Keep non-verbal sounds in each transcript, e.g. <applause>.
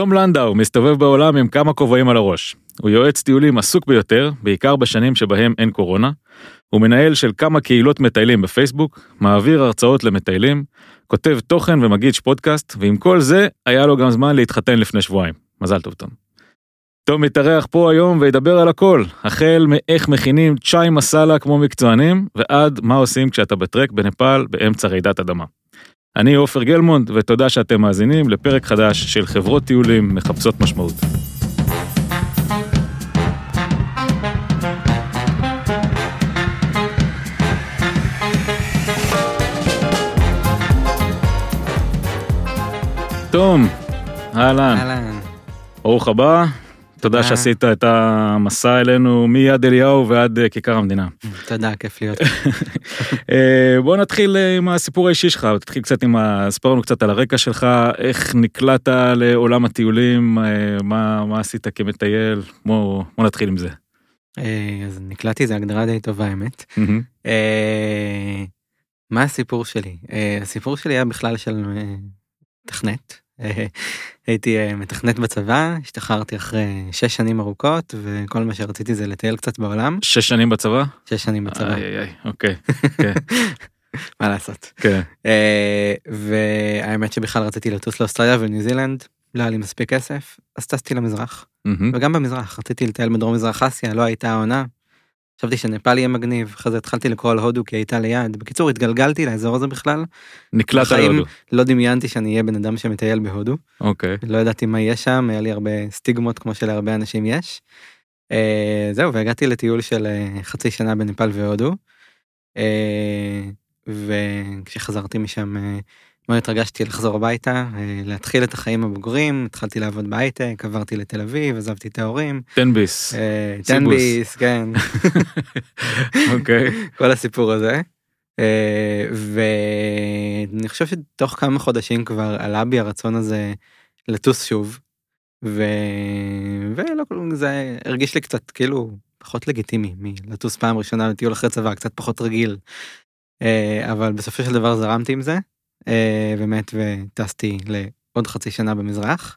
תום לנדאו מסתובב בעולם עם כמה כובעים על הראש. הוא יועץ טיולים עסוק ביותר, בעיקר בשנים שבהם אין קורונה. הוא מנהל של כמה קהילות מטיילים בפייסבוק, מעביר הרצאות למטיילים, כותב תוכן ומגיש פודקאסט, ועם כל זה, היה לו גם זמן להתחתן לפני שבועיים. מזל טוב, תום. תום מתארח פה היום וידבר על הכל, החל מאיך מכינים צ'אי מסאלה כמו מקצוענים, ועד מה עושים כשאתה בטרק בנפאל באמצע רעידת אדמה. אני עופר גלמונד, ותודה שאתם מאזינים לפרק חדש של חברות טיולים מחפשות משמעות. תום, אהלן, אהלן. ברוך הבא, תודה תודה. שעשית את המסע אלינו מיד אליהו ועד אה, כיכר המדינה. תודה, כיף להיות. <laughs> אה, בוא נתחיל אה, עם הסיפור האישי שלך, תתחיל קצת עם. ספר לנו קצת על הרקע שלך, איך נקלעת לעולם הטיולים, אה, מה, מה עשית כמטייל, בוא, בוא נתחיל עם זה. אה, אז נקלטתי, זו הגדרה די טובה, האמת. אה, מה הסיפור שלי? אה, הסיפור שלי היה בכלל של אה, מתכנת. אה, הייתי אה, מתכנת בצבא, השתחררתי אחרי שש שנים ארוכות, וכל מה שרציתי זה לטייל קצת בעולם. שש שנים בצבא? שש שנים בצבא, איי, איי, אוקיי, כן, <laughs> מה לעשות. כן. אה, והאמת שבכלל רציתי לטוס לאוסטרליה וניו זילנד, לא היה לי מספיק כסף, אז טסתי למזרח. וגם במזרח, רציתי לטייל בדרום מזרח אסיה, לא הייתה העונה. חשבתי שנפאל יהיה מגניב, אחרי זה התחלתי לקרוא על הודו כי הייתה ליד. בקיצור, התגלגלתי לאזור הזה בכלל, נקלעת בחיים- להודו, לא דמיינתי שאני אהיה בן אדם שמטייל בהודו. אוקיי. לא ידעתי מה יהיה שם, היה לי הרבה סטיגמות כמו שלהרבה אנשים יש. אה, זהו, והגעתי לטיול של אה, חצי שנה בנפאל והודו. אה, וכשחזרתי משם אה, מאוד התרגשתי לחזור הביתה, אה, להתחיל את החיים הבוגרים, התחלתי לעבוד בהייטק, עברתי לתל אביב, עזבתי את ההורים. תן ביס, סיבוס. תן-ביס, כן, <laughs> אוקיי. כל הסיפור הזה. אה, ואני חושב שתוך כמה חודשים כבר עלה בי הרצון הזה לטוס שוב. ו... ולא כלום, זה הרגיש לי קצת כאילו פחות לגיטימי מלטוס פעם ראשונה לטיול אחרי צבא, קצת פחות רגיל. אה, אבל בסופו של דבר זרמתי עם זה, באמת, וטסתי לעוד חצי שנה במזרח.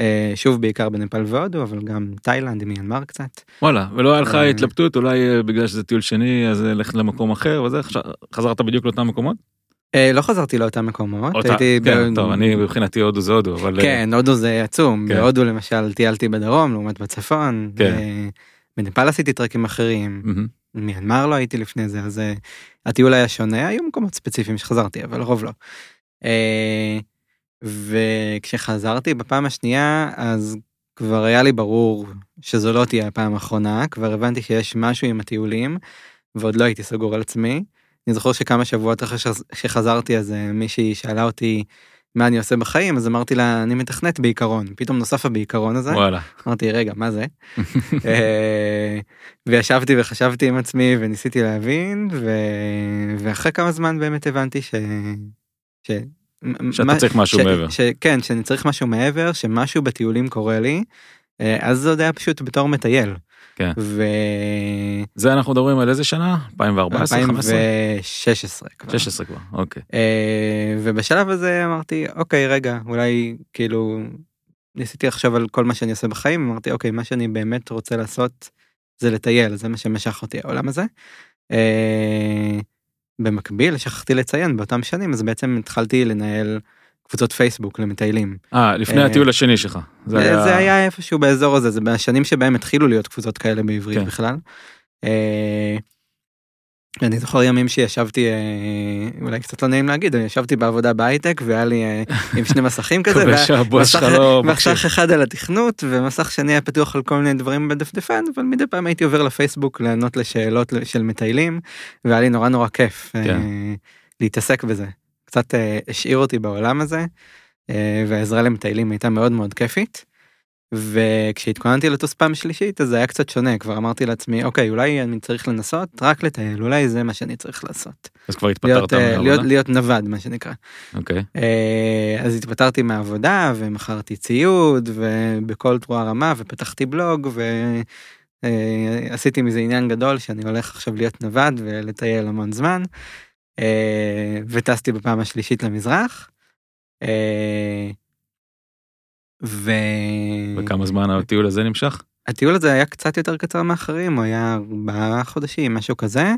אה, שוב בעיקר בנפאל והודו, אבל גם תאילנד, מיינמר קצת. וואלה, ולא היה לך אה. התלבטות, אולי אה, בגלל שזה טיול שני, אז אה, לך למקום אחר וזה, חזרת בדיוק לאותם מקומות? אה, לא חזרתי לאותם מקומות, אותה- הייתי... כן, ב- טוב, אני מבחינתי הודו זה הודו, אבל... אה, כן, הודו זה עצום, כן. בהודו למשל טיילתי בדרום לעומת בצפון, כן. אה, בנפאל עשיתי טרקים אחרים. מיינמר לא הייתי לפני זה, אז אה, הטיול היה שונה, היו מקומות ספציפיים שחזרתי, אבל לרוב לא. אה, וכשחזרתי בפעם השנייה, אז כבר היה לי ברור שזו לא תהיה הפעם האחרונה, כבר הבנתי שיש משהו עם הטיולים, ועוד לא הייתי סגור על עצמי. אני זוכר שכמה שבועות אחרי שחז- שחזרתי, אז אה, מישהי שאלה אותי מה אני עושה בחיים, אז אמרתי לה, אני מתכנת בעיקרון. פתאום נוסף הבעיקרון הזה. וואלה. אמרתי, רגע, מה זה? <laughs> אה, וישבתי וחשבתי עם עצמי וניסיתי להבין, ו... ואחרי כמה זמן באמת הבנתי ש... ש... שאתה מה- צריך משהו ש... מעבר. ש... כן, שאני צריך משהו מעבר, שמשהו בטיולים קורה לי, אה, אז זה עוד היה פשוט בתור מטייל. כן. ו... זה אנחנו מדברים על איזה שנה? 2014? 2015? 2016 כבר. 16 כבר, אוקיי. אה, ובשלב הזה אמרתי אוקיי רגע אולי כאילו ניסיתי לחשוב על כל מה שאני עושה בחיים אמרתי אוקיי מה שאני באמת רוצה לעשות זה לטייל זה מה שמשך אותי העולם הזה. אה, במקביל שכחתי לציין באותם שנים אז בעצם התחלתי לנהל קבוצות פייסבוק למטיילים. אה, לפני אה, הטיול השני שלך. זה היה... זה היה איפשהו באזור הזה זה בשנים שבהם התחילו להיות קבוצות כאלה בעברית כן. בכלל. אה, אני זוכר ימים שישבתי אה, אולי קצת לא נעים להגיד אני ישבתי בעבודה בהייטק והיה לי עם שני <laughs> מסכים כזה מקווה והיה שהבוס שלך מסך- לא אחד על התכנות ומסך שני היה פתוח על כל מיני דברים בדפדפן אבל מדי פעם הייתי עובר לפייסבוק לענות לשאלות של מטיילים והיה לי נורא נורא כיף כן. להתעסק בזה קצת אה, השאיר אותי בעולם הזה אה, והעזרה למטיילים הייתה מאוד מאוד כיפית. וכשהתכוננתי לטוס פעם שלישית אז זה היה קצת שונה כבר אמרתי לעצמי אוקיי אולי אני צריך לנסות רק לטייל אולי זה מה שאני צריך לעשות אז כבר להיות, התפטרת אה, מהעבודה? להיות, להיות נווד מה שנקרא. אוקיי. אז התפטרתי מהעבודה ומכרתי ציוד ובכל תרועה רמה ופתחתי בלוג ועשיתי מזה עניין גדול שאני הולך עכשיו להיות נווד ולטייל המון זמן. אה, וטסתי בפעם השלישית למזרח. אה, ו... וכמה זמן הטיול הזה נמשך? הטיול הזה היה קצת יותר קצר מאחרים, הוא היה ארבעה חודשים, משהו כזה.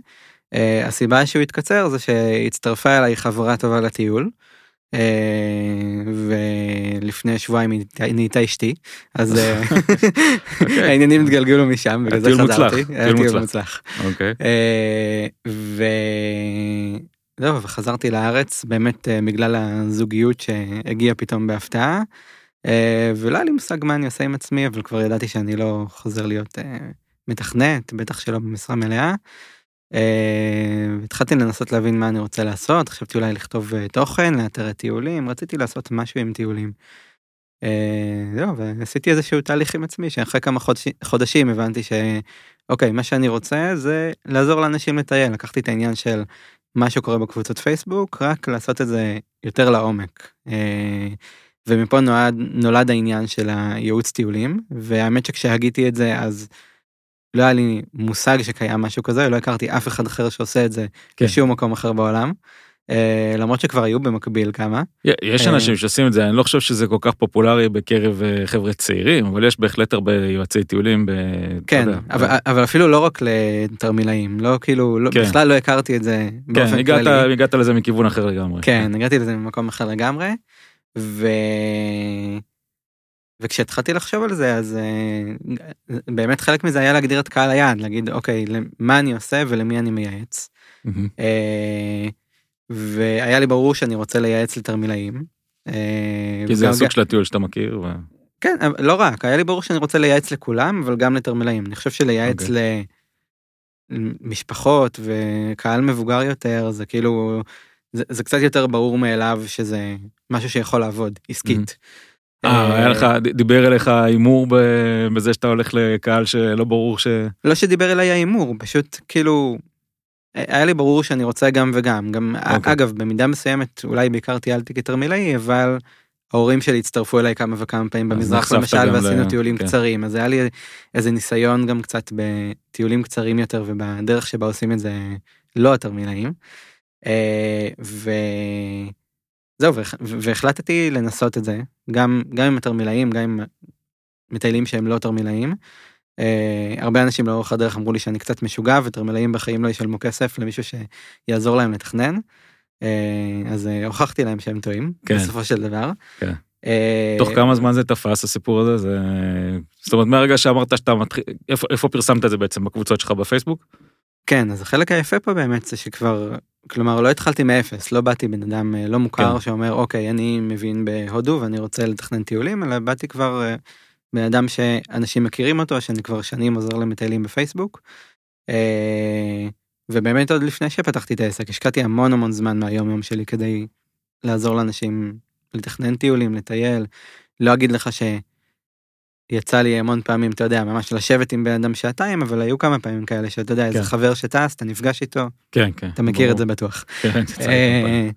Uh, הסיבה שהוא התקצר זה שהצטרפה אליי חברה טובה לטיול. Uh, ולפני שבועיים היא נהייתה אשתי אז אה, אוקיי. <laughs> העניינים התגלגלו משם בגלל זה חזרתי. טיול מוצלח. אוקיי. וזהו וחזרתי לארץ באמת בגלל הזוגיות שהגיעה פתאום בהפתעה. ולא היה לי מושג מה אני עושה עם עצמי אבל כבר ידעתי שאני לא חוזר להיות מתכנת בטח שלא במשרה מלאה. Uh, התחלתי לנסות להבין מה אני רוצה לעשות, חשבתי אולי לכתוב uh, תוכן, לאתר טיולים, רציתי לעשות משהו עם טיולים. Uh, זהו, ועשיתי איזשהו תהליך עם עצמי, שאחרי כמה חודש, חודשים הבנתי שאוקיי, מה שאני רוצה זה לעזור לאנשים לטייל, לקחתי את העניין של מה שקורה בקבוצות פייסבוק, רק לעשות את זה יותר לעומק. ומפה נולד, נולד העניין של הייעוץ טיולים, והאמת שכשהגיתי את זה אז לא היה לי מושג שקיים משהו כזה, לא הכרתי אף אחד אחר שעושה את זה כן. בשום מקום אחר בעולם. Uh, למרות שכבר היו במקביל כמה. יש אנשים uh, שעושים את זה, אני לא חושב שזה כל כך פופולרי בקרב uh, חבר'ה צעירים, אבל יש בהחלט הרבה יועצי טיולים. ב, כן, יודע, אבל, ב... אבל אפילו לא רק לתרמילאים, לא כאילו, לא, כן. בכלל לא הכרתי את זה באופן כן, הגעת, כללי. הגעת לזה מכיוון אחר לגמרי. כן, כן, הגעתי לזה ממקום אחר לגמרי. ו... וכשהתחלתי לחשוב על זה אז uh, באמת חלק מזה היה להגדיר את קהל היעד להגיד אוקיי מה אני עושה ולמי אני מייעץ. Mm-hmm. Uh, והיה לי ברור שאני רוצה לייעץ לתרמילאים. Uh, כי זה הסוג של הטיול שאתה מכיר. ו... כן לא רק היה לי ברור שאני רוצה לייעץ לכולם אבל גם לתרמילאים אני חושב שלייעץ okay. אוקיי. למשפחות וקהל מבוגר יותר זה כאילו זה, זה קצת יותר ברור מאליו שזה משהו שיכול לעבוד עסקית. Mm-hmm. אה, היה לך, דיבר אליך הימור בזה שאתה הולך לקהל שלא ברור ש... לא שדיבר אליי ההימור, פשוט כאילו, היה לי ברור שאני רוצה גם וגם. גם, okay. אוקיי. אגב, במידה מסוימת, אולי בעיקר טיילתי כתרמילאי, אבל ההורים שלי הצטרפו אליי כמה וכמה פעמים במזרח למשל, ועשינו ל... טיולים כן. קצרים, אז היה לי איזה ניסיון גם קצת בטיולים קצרים יותר ובדרך שבה עושים את זה לא התרמילאים. אה, ו... זהו, והחלטתי לנסות את זה, גם, גם עם התרמילאים, גם עם מטיילים שהם לא תרמילאים. Uh, הרבה אנשים לאורך הדרך אמרו לי שאני קצת משוגע ותרמילאים בחיים לא ישלמו כסף למישהו שיעזור להם לתכנן. Uh, אז uh, הוכחתי להם שהם טועים כן. בסופו של דבר. כן. תוך כמה זמן זה תפס הסיפור הזה זה זאת אומרת מהרגע שאמרת שאתה מתחיל איפה, איפה פרסמת את זה בעצם בקבוצות שלך בפייסבוק. כן אז החלק היפה פה באמת זה שכבר כלומר לא התחלתי מאפס לא באתי בן אדם אה, לא מוכר כן. שאומר אוקיי אני מבין בהודו ואני רוצה לתכנן טיולים אלא באתי כבר אה, בן אדם שאנשים מכירים אותו שאני כבר שנים עוזר למטיילים בפייסבוק. אה, ובאמת עוד לפני שפתחתי את העסק השקעתי המון המון זמן מהיום יום שלי כדי לעזור לאנשים לתכנן טיולים לטייל לא אגיד לך ש... יצא לי המון פעמים, אתה יודע, ממש לשבת עם בן אדם שעתיים, אבל היו כמה פעמים כאלה שאתה יודע, איזה כן. חבר שטס, אתה נפגש איתו, כן, כן, אתה מכיר את זה בטוח. <laughs> כן, אה,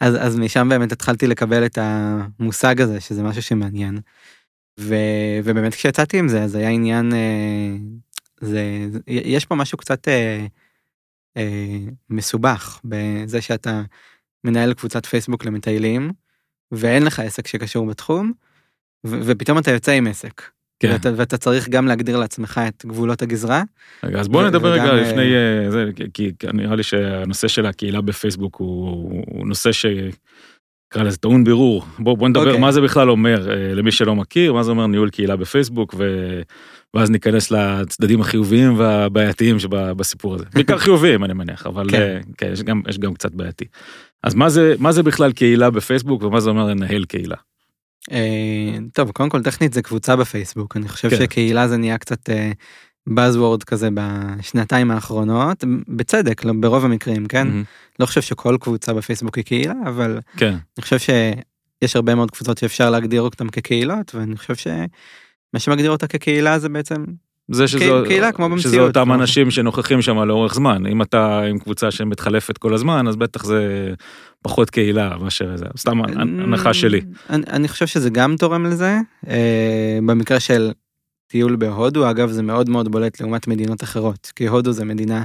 אז, אז משם באמת התחלתי לקבל את המושג הזה, שזה משהו שמעניין. ו, ובאמת כשיצאתי עם זה, אז היה עניין, אה, זה, יש פה משהו קצת אה, אה, מסובך בזה שאתה מנהל קבוצת פייסבוק למטיילים, ואין לך עסק שקשור בתחום. ופתאום אתה יוצא עם עסק. כן. ואתה, ואתה צריך גם להגדיר לעצמך את גבולות הגזרה. רגע, אז בוא נדבר רגע אה, לפני uh, זה, כי נראה לי שהנושא של הקהילה בפייסבוק הוא, הוא נושא ש... נקרא לזה טעון בירור. בוא, בוא נדבר okay. אוקיי. מה זה בכלל אומר uh, למי שלא מכיר, מה זה אומר ניהול קהילה בפייסבוק, ו... ואז ניכנס לצדדים החיוביים והבעייתיים שבסיפור הזה. בעיקר <laughs> חיוביים אני מניח, אבל כן. כן, יש, גם, יש גם קצת בעייתי. אז מה זה, מה זה בכלל קהילה בפייסבוק ומה זה אומר לנהל קהילה? אה, טוב קודם כל טכנית זה קבוצה בפייסבוק אני חושב כן. שקהילה זה נהיה קצת buzzword כזה בשנתיים האחרונות בצדק לא, ברוב המקרים כן mm-hmm. לא חושב שכל קבוצה בפייסבוק היא קהילה אבל כן. אני חושב שיש הרבה מאוד קבוצות שאפשר להגדיר אותם כקהילות ואני חושב שמה שמגדיר אותה כקהילה זה בעצם זה שזו, קהילה כמו במציאות. שזה אותם כמו... אנשים שנוכחים שם לאורך זמן אם אתה עם קבוצה שמתחלפת כל הזמן אז בטח זה פחות קהילה מאשר זה סתם הנחה שלי. אני, אני חושב שזה גם תורם לזה אה, במקרה של טיול בהודו אגב זה מאוד מאוד בולט לעומת מדינות אחרות כי הודו זה מדינה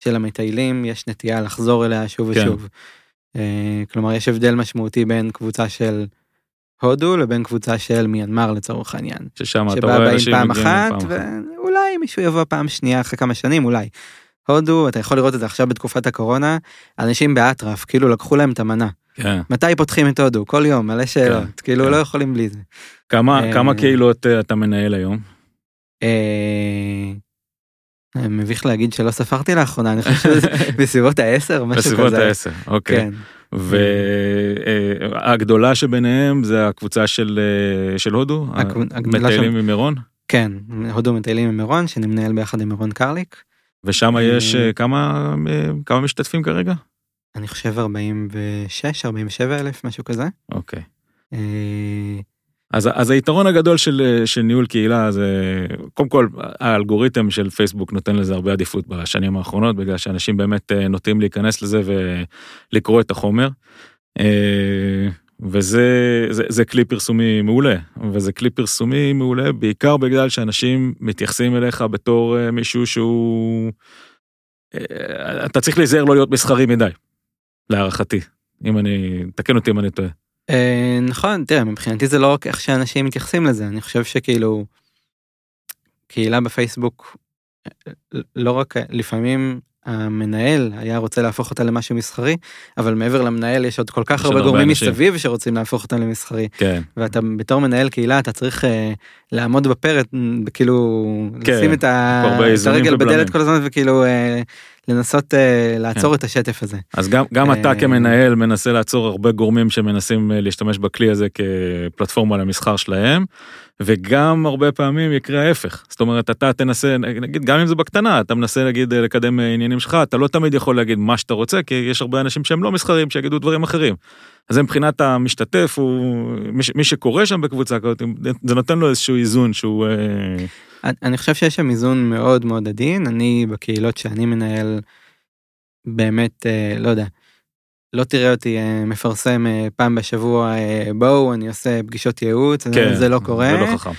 של המטיילים יש נטייה לחזור אליה שוב כן. ושוב. אה, כלומר יש הבדל משמעותי בין קבוצה של הודו לבין קבוצה של מיינמר לצורך העניין. ששם אתה רואה אנשים פעם מגיעים אחת פעם אחת. ואולי מישהו יבוא פעם שנייה אחרי כמה שנים אולי. הודו אתה יכול לראות את זה עכשיו בתקופת הקורונה אנשים באטרף כאילו לקחו להם את המנה כן. מתי פותחים את הודו כל יום מלא שאלות כאילו כן. לא יכולים בלי זה. כמה אה, כמה קהילות אה, אתה מנהל היום? אה, מביך להגיד שלא ספרתי לאחרונה אני חושב שזה <laughs> בסביבות העשר משהו בסביבות כזה. העשר, אוקיי. כן. והגדולה שביניהם זה הקבוצה של של הודו, הגדולה מטיילים ממירון, כן הודו מטיילים עם מירון שאני מנהל ביחד עם מירון קרליק. ושם יש אה, כמה אה, כמה משתתפים כרגע? אני חושב 46 47 אלף משהו כזה. אוקיי. אה, אז, אז היתרון הגדול של, של ניהול קהילה זה קודם כל האלגוריתם של פייסבוק נותן לזה הרבה עדיפות בשנים האחרונות בגלל שאנשים באמת נוטים להיכנס לזה ולקרוא את החומר. וזה זה, זה כלי פרסומי מעולה וזה כלי פרסומי מעולה בעיקר בגלל שאנשים מתייחסים אליך בתור אה, מישהו שהוא אה, אתה צריך להיזהר לא להיות מסחרי מדי להערכתי אם אני תקן אותי אם אני טועה. אה, נכון תראה מבחינתי זה לא רק איך שאנשים מתייחסים לזה אני חושב שכאילו קהילה בפייסבוק לא רק לפעמים המנהל היה רוצה להפוך אותה למשהו מסחרי אבל מעבר למנהל יש עוד כל כך הרבה גורמים אנשים. מסביב שרוצים להפוך אותה למסחרי כן. ואתה בתור מנהל קהילה אתה צריך אה, לעמוד בפרק מ, כאילו כן, לשים את, ה, את הרגל ובלמים. בדלת כל הזמן וכאילו אה, לנסות אה, לעצור כן. את השטף הזה. אז גם, גם אתה אה, כמנהל מנסה לעצור הרבה גורמים שמנסים אה, להשתמש בכלי הזה כפלטפורמה למסחר שלהם, וגם הרבה פעמים יקרה ההפך. זאת אומרת, אתה תנסה, נגיד, גם אם זה בקטנה, אתה מנסה נגיד אה, לקדם אה, עניינים שלך, אתה לא תמיד יכול להגיד מה שאתה רוצה, כי יש הרבה אנשים שהם לא מסחרים שיגידו דברים אחרים. אז זה מבחינת המשתתף, הוא, מי, ש- מי שקורא שם בקבוצה כזאת, זה נותן לו איזשהו איזון שהוא... אה, אני- אני חושב שיש שם איזון מאוד מאוד עדין אני בקהילות שאני מנהל באמת אה, לא יודע. לא תראה אותי אה, מפרסם פעם בשבוע בואו אני עושה פגישות ייעוץ כן, זה לא קורה זה לא חכם.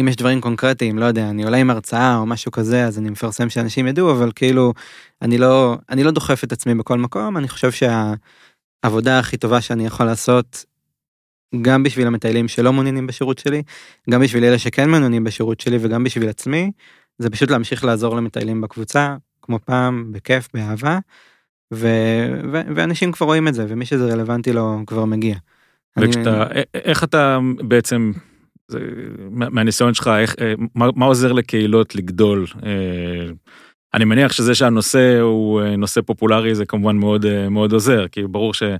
אם יש דברים קונקרטיים לא יודע אני עולה עם הרצאה או משהו כזה אז אני מפרסם שאנשים ידעו אבל כאילו אני לא אני לא דוחף את עצמי בכל מקום אני חושב שהעבודה הכי טובה שאני יכול לעשות. גם בשביל המטיילים שלא מעוניינים בשירות שלי גם בשביל אלה שכן מעוניינים בשירות שלי וגם בשביל עצמי זה פשוט להמשיך לעזור למטיילים בקבוצה כמו פעם בכיף באהבה. ו- ו- ואנשים כבר רואים את זה ומי שזה רלוונטי לו כבר מגיע. אני- וכשאתה, א- איך אתה בעצם, זה, מה- מהניסיון שלך, איך, אה, מה, מה עוזר לקהילות לגדול? אה, אני מניח שזה שהנושא הוא אה, נושא פופולרי זה כמובן מאוד אה, מאוד עוזר כי ברור שאתה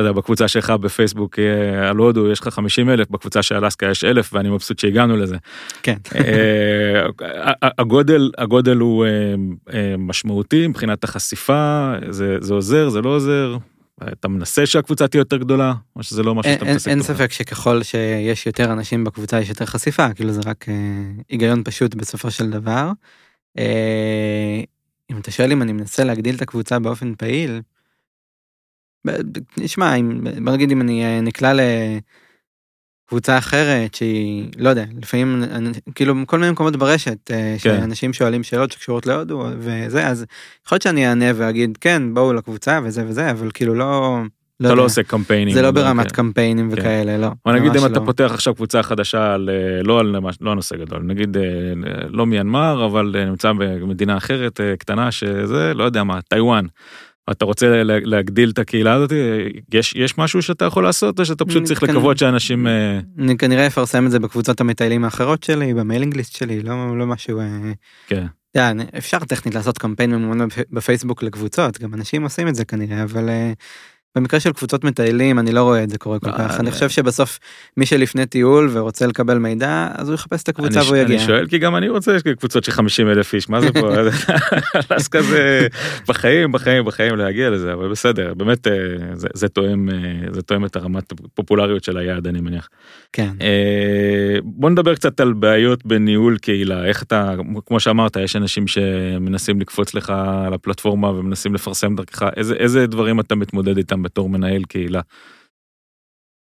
יודע בקבוצה שלך בפייסבוק אה, על הודו יש לך 50 אלף בקבוצה של אלסקה יש אלף ואני מבסוט שהגענו לזה. כן. הגודל הגודל הוא משמעותי מבחינת החשיפה זה זה עוזר זה לא עוזר. אתה מנסה שהקבוצה תהיה יותר גדולה או שזה לא משהו שאתה מתעסק אין? ספק שככל שיש יותר אנשים בקבוצה יש יותר חשיפה כאילו זה רק היגיון פשוט בסופו של דבר. אה, אם אתה שואל אם אני מנסה להגדיל את הקבוצה באופן פעיל. נשמע בוא נגיד אם אני אה, נקלע לקבוצה אחרת שהיא לא יודע לפעמים כאילו כל מיני מקומות ברשת אה, כן. שאנשים שואלים שאלות שקשורות להודו וזה אז יכול להיות שאני אענה ואגיד כן בואו לקבוצה וזה וזה אבל כאילו לא. אתה יודע. לא עושה קמפיינים. זה לא ודברים ברמת כאלה. קמפיינים כן. וכאלה לא. בוא נגיד אם אתה לא. פותח עכשיו קבוצה חדשה על אה, לא על לא נושא גדול נגיד אה, לא מיינמר אבל אה, נמצא במדינה אחרת קטנה שזה לא יודע מה טיוואן. אתה רוצה לה- להגדיל את הקהילה הזאת יש יש משהו שאתה יכול לעשות או שאתה פשוט צריך כן. לקוות שאנשים אני כנראה אפרסם את זה בקבוצות המטיילים האחרות שלי במיילינג ליסט שלי לא לא משהו. כן. אתה יודע, אני- אפשר טכנית לעשות קמפיין ממומן בפ- בפייסבוק לקבוצות גם אנשים עושים את זה כנראה אבל במקרה של קבוצות מטיילים אני לא רואה את זה קורה כל כך אני אה. חושב שבסוף מי שלפני טיול ורוצה לקבל מידע אז הוא יחפש את הקבוצה אני, והוא אני יגיע. שואל כי גם אני רוצה יש קבוצות של 50 אלף איש מה זה פה <laughs> אלסקה זה בחיים בחיים בחיים להגיע לזה אבל בסדר באמת אה, זה, זה תואם אה, זה תואם את הרמת הפופולריות של היעד אני מניח. כן. בוא נדבר קצת על בעיות בניהול קהילה איך אתה כמו שאמרת יש אנשים שמנסים לקפוץ לך על הפלטפורמה ומנסים לפרסם דרכך איזה איזה דברים אתה מתמודד איתם בתור מנהל קהילה.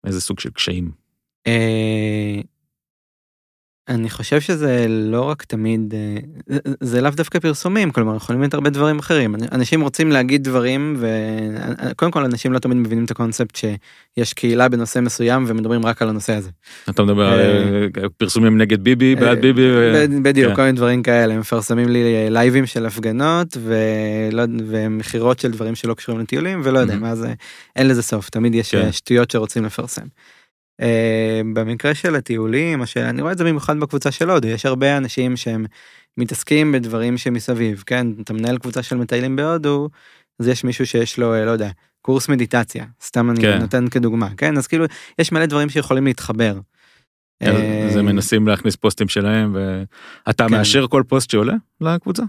איזה סוג של קשיים. אה, אני חושב שזה לא רק תמיד, אה, זה- זה לאו דווקא פרסומים, כלומר יכולים להיות הרבה דברים אחרים. אנשים רוצים להגיד דברים, וקודם כל אנשים לא תמיד מבינים את הקונספט שיש קהילה בנושא מסוים ומדברים רק על הנושא הזה. אתה מדבר על אה, פרסומים נגד ביבי, בעד ביבי. בדיוק, כן. כל מיני דברים כאלה, מפרסמים לי לייבים של הפגנות ולא- ומכירות של דברים שלא קשורים לטיולים, ולא יודע. מה זה, אין לזה סוף, תמיד יש כן. אה, שטויות שרוצים לפרסם. אה, במקרה של הטיולים, או שאני רואה את זה במיוחד בקבוצה של הודו, יש הרבה אנשים שהם מתעסקים בדברים שמסביב, כן, אתה מנהל קבוצה של מטיילים בהודו, אז יש מישהו שיש לו, אה, לא יודע, קורס מדיטציה, סתם אני כן. נותן כדוגמה, כן, אז כאילו, יש מלא דברים שיכולים להתחבר. אה, אז הם מנסים להכניס פוסטים שלהם, ואתה כן. מאשר כל פוסט שעולה לקבוצה?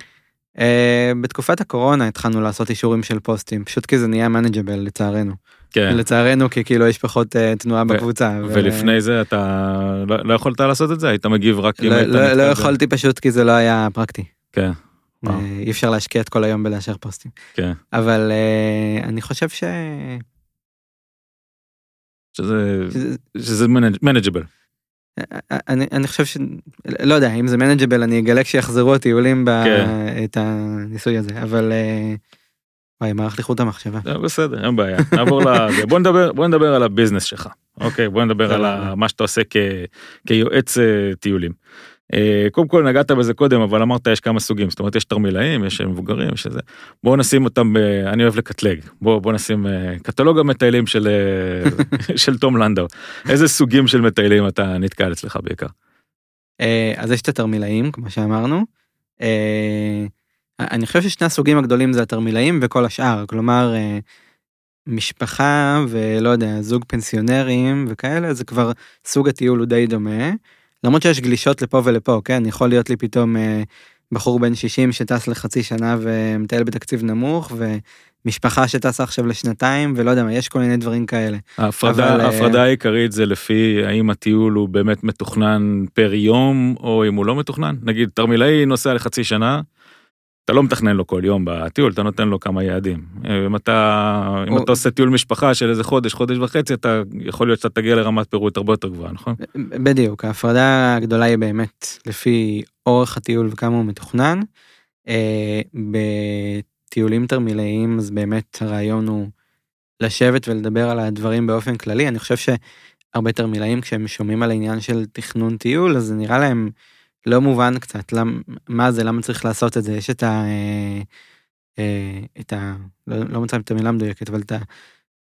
בתקופת הקורונה התחלנו לעשות אישורים של פוסטים, פשוט כי זה נהיה מנג'בל לצערנו. כן. לצערנו כי כאילו יש פחות אה, תנועה ו- בקבוצה. ו- ולפני זה אתה לא לא יכולת לעשות את זה? היית מגיב רק אם לא- היית לא לא ב- יכולתי פשוט כי זה לא היה פרקטי. כן. אה, אי אפשר להשקיע את כל היום בלאשר פוסטים. כן. אבל אה, אני חושב ש... שזה שזה- שזה מנג'בל. אני, אני חושב ש... לא יודע, אם זה מנג'בל אני אגלה כשיחזרו הטיולים ב... כן. את הניסוי הזה, אבל... וואי, מערך לי חוט המחשבה. אה, בסדר, אין בעיה. נעבור לזה. <laughs> בוא נדבר בוא נדבר על הביזנס שלך. אוקיי, בוא נדבר על מה שאתה עושה כ- כיועץ אה, טיולים. אה, קודם כל נגעת בזה קודם אבל אמרת יש כמה סוגים זאת אומרת יש תרמילאים יש מבוגרים יש זה בואו נשים אותם ב... אני אוהב לקטלג בואו בוא נשים אה, קטלוג המטיילים של אה, <laughs> של תום לנדאו איזה סוגים של מטיילים אתה נתקל אצלך בעיקר. אה, אז יש את התרמילאים, כמו שאמרנו. אה, אני חושב ששני הסוגים הגדולים זה התרמילאים וכל השאר, כלומר, אה, משפחה ולא יודע, זוג פנסיונרים וכאלה, זה כבר סוג הטיול הוא די דומה. למרות שיש גלישות לפה ולפה, כן, יכול להיות לי פתאום אה, בחור בן 60 שטס לחצי שנה ומטייל בתקציב נמוך, ומשפחה שטסה עכשיו לשנתיים, ולא יודע מה, יש כל מיני דברים כאלה. ההפרדה אבל, אה, ההפרדה העיקרית זה לפי האם הטיול הוא באמת מתוכנן פר יום או אם הוא לא מתוכנן נגיד תרמילאי נוסע לחצי שנה. אתה לא מתכנן לו כל יום בטיול אתה נותן לו כמה יעדים אם אתה אם או- אתה עושה טיול משפחה של איזה חודש חודש וחצי אתה יכול להיות שאתה תגיע לרמת פירוט הרבה יותר גבוהה נכון בדיוק, ההפרדה הגדולה היא באמת לפי אורך הטיול וכמה הוא מתוכנן. אה, בטיולים תרמילאיים אז באמת הרעיון הוא לשבת ולדבר על הדברים באופן כללי. אני חושב שהרבה תרמילאים כשהם שומעים על העניין של תכנון טיול אז זה נראה להם לא מובן קצת למ, מה זה למה צריך לעשות את זה יש את ה... אה, אה, את ה... לא, לא מצא את המילה המדויקת אבל את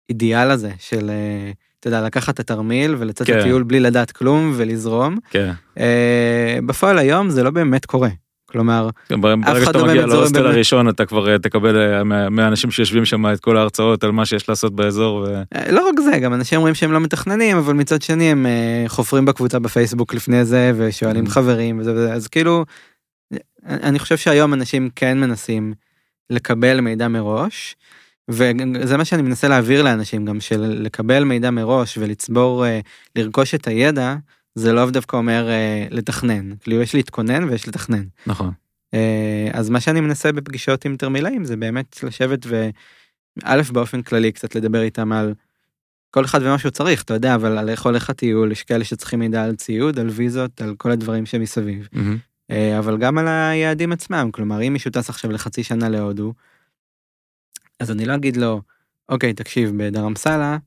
האידיאל הזה של אה, אתה יודע לקחת את התרמיל ולצאת כן. לטיול בלי לדעת כלום ולזרום. כן. אה, בפועל היום זה לא באמת קורה. כלומר, ברגע אחד שאתה לא מגיע באמת זורם להוסטל באמת. הראשון אתה כבר אה, תקבל אה, מה- מהאנשים שיושבים שם את כל ההרצאות על מה שיש לעשות באזור. ו- אה, לא רק זה, גם אנשים אומרים שהם לא מתכננים, אבל מצד שני הם חופרים בקבוצה בפייסבוק לפני זה ושואלים Mhm. חברים וזה וזה, אז כאילו, אני חושב שהיום אנשים כן מנסים לקבל מידע מראש, וזה מה שאני מנסה להעביר לאנשים גם, של לקבל מידע מראש ולצבור, לרכוש את הידע, זה לא דווקא אומר אה, לתכנן, כאילו יש להתכונן ויש לתכנן. נכון. אה, אז מה שאני מנסה בפגישות עם תרמילאים זה באמת לשבת וא' באופן כללי קצת לדבר איתם על כל אחד ומה שהוא צריך אתה יודע אבל על איך הולך הטיול יש כאלה שצריכים מידע על ציוד על ויזות על כל הדברים שמסביב מהמם. אה, אבל גם על היעדים עצמם כלומר אם מישהו טס עכשיו לחצי שנה להודו. אז אני לא אגיד לו אוקיי תקשיב בדרמסלה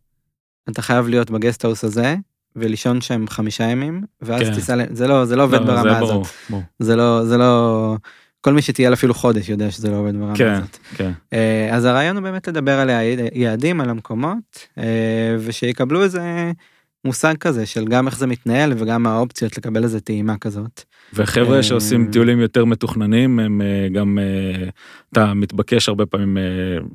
אתה חייב להיות בגסטהאוס הזה ולישון שם חמישה ימים ואז כן. תיסע זה לא זה לא עובד לא, זה ברמה ברור, הזאת. ברור. זה לא זה לא כל מי שטייל אפילו חודש יודע שזה לא עובד ברמה כן, הזאת. כן. אה, אז הרעיון הוא באמת לדבר על היעדים על המקומות אה, ושיקבלו איזה מושג כזה של גם איך זה מתנהל וגם האופציות לקבל איזה טעימה כזאת. וחבר'ה אה, שעושים טיולים יותר מתוכננים הם אה, גם אה, אתה מתבקש הרבה פעמים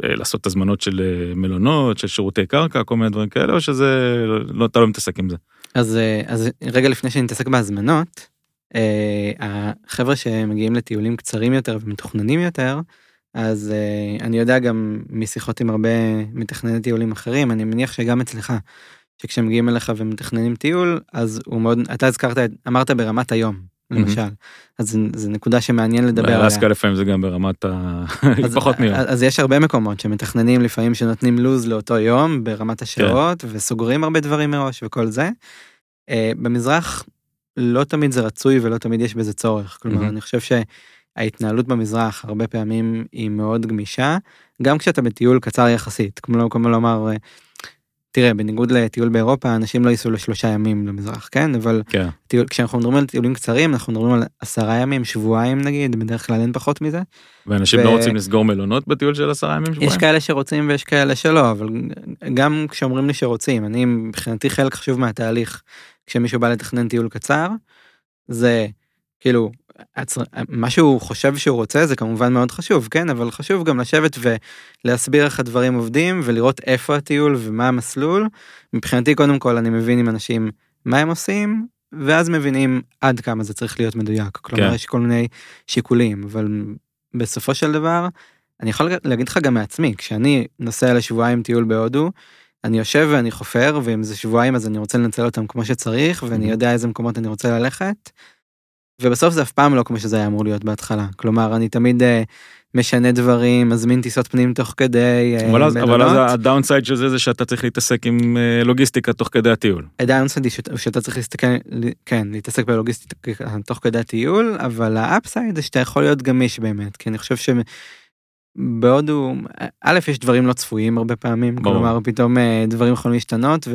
לעשות הזמנות של מלונות של שירותי קרקע כל מיני דברים כאלה או שזה לא אתה לא מתעסק עם זה. אז אז רגע לפני שנתעסק בהזמנות החבר'ה שמגיעים לטיולים קצרים יותר ומתוכננים יותר אז אני יודע גם משיחות עם הרבה מתכנני טיולים אחרים אני מניח שגם אצלך. שכשמגיעים אליך ומתכננים טיול אז הוא מאוד אתה הזכרת אמרת ברמת היום למשל אז זה נקודה שמעניין לדבר עליה. באלסקה לפעמים זה גם ברמת ה... <laughs> אז, פחות מיום. אז, אז יש הרבה מקומות שמתכננים לפעמים שנותנים לוז לאותו יום ברמת השעות וסוגרים הרבה דברים מראש וכל זה. Uh, במזרח לא תמיד זה רצוי ולא תמיד יש בזה צורך. כלומר. אני חושב שההתנהלות במזרח הרבה פעמים היא מאוד גמישה, גם כשאתה בטיול קצר יחסית, כמו כמו לומר, אה, תראה, בניגוד לטיול באירופה, אנשים לא ייסעו לשלושה ימים למזרח, כן? אבל כן. טיול, כשאנחנו מדברים על טיולים קצרים, אנחנו מדברים על עשרה ימים, שבועיים נגיד, בדרך כלל אין פחות מזה. ואנשים ו- לא רוצים לסגור מלונות בטיול של עשרה ימים שבועיים? יש כאלה שרוצים ויש כאלה שלא, אבל גם כשאומרים לי שרוצים, אני מבחינתי חלק חשוב מהתהליך, כשמישהו בא לתכנן טיול קצר, זה כאילו, מה שהוא חושב שהוא רוצה זה כמובן מאוד חשוב, כן? אבל חשוב גם לשבת ולהסביר איך הדברים עובדים ולראות איפה הטיול ומה המסלול. מבחינתי קודם כל אני מבין עם אנשים מה הם עושים, ואז מבינים עד כמה זה צריך להיות מדויק. כלומר, כן. יש כל מיני שיקולים, אבל בסופו של דבר, אני יכול להגיד לך גם מעצמי, כשאני נוסע לשבועיים טיול בהודו, אני יושב ואני חופר, ואם זה שבועיים אז אני רוצה לנצל אותם כמו שצריך, ואני. יודע איזה מקומות אני רוצה ללכת. ובסוף זה אף פעם לא כמו שזה היה אמור להיות בהתחלה. כלומר, אני תמיד אה, משנה דברים, מזמין טיסות פנים תוך כדי אה, אבל אז, אבל אז. ה downside של זה זה שאתה צריך להתעסק עם אה, לוגיסטיקה תוך כדי הטיול. ה downside היא שאתה- שאתה צריך להסתכל, כן, להתעסק בלוגיסטיקה תוך כדי הטיול, אבל ה upside זה שאתה יכול להיות גמיש באמת, כי אני חושב שבהודו, א', יש דברים לא צפויים הרבה פעמים, ברור. כלומר פתאום דברים יכולים להשתנות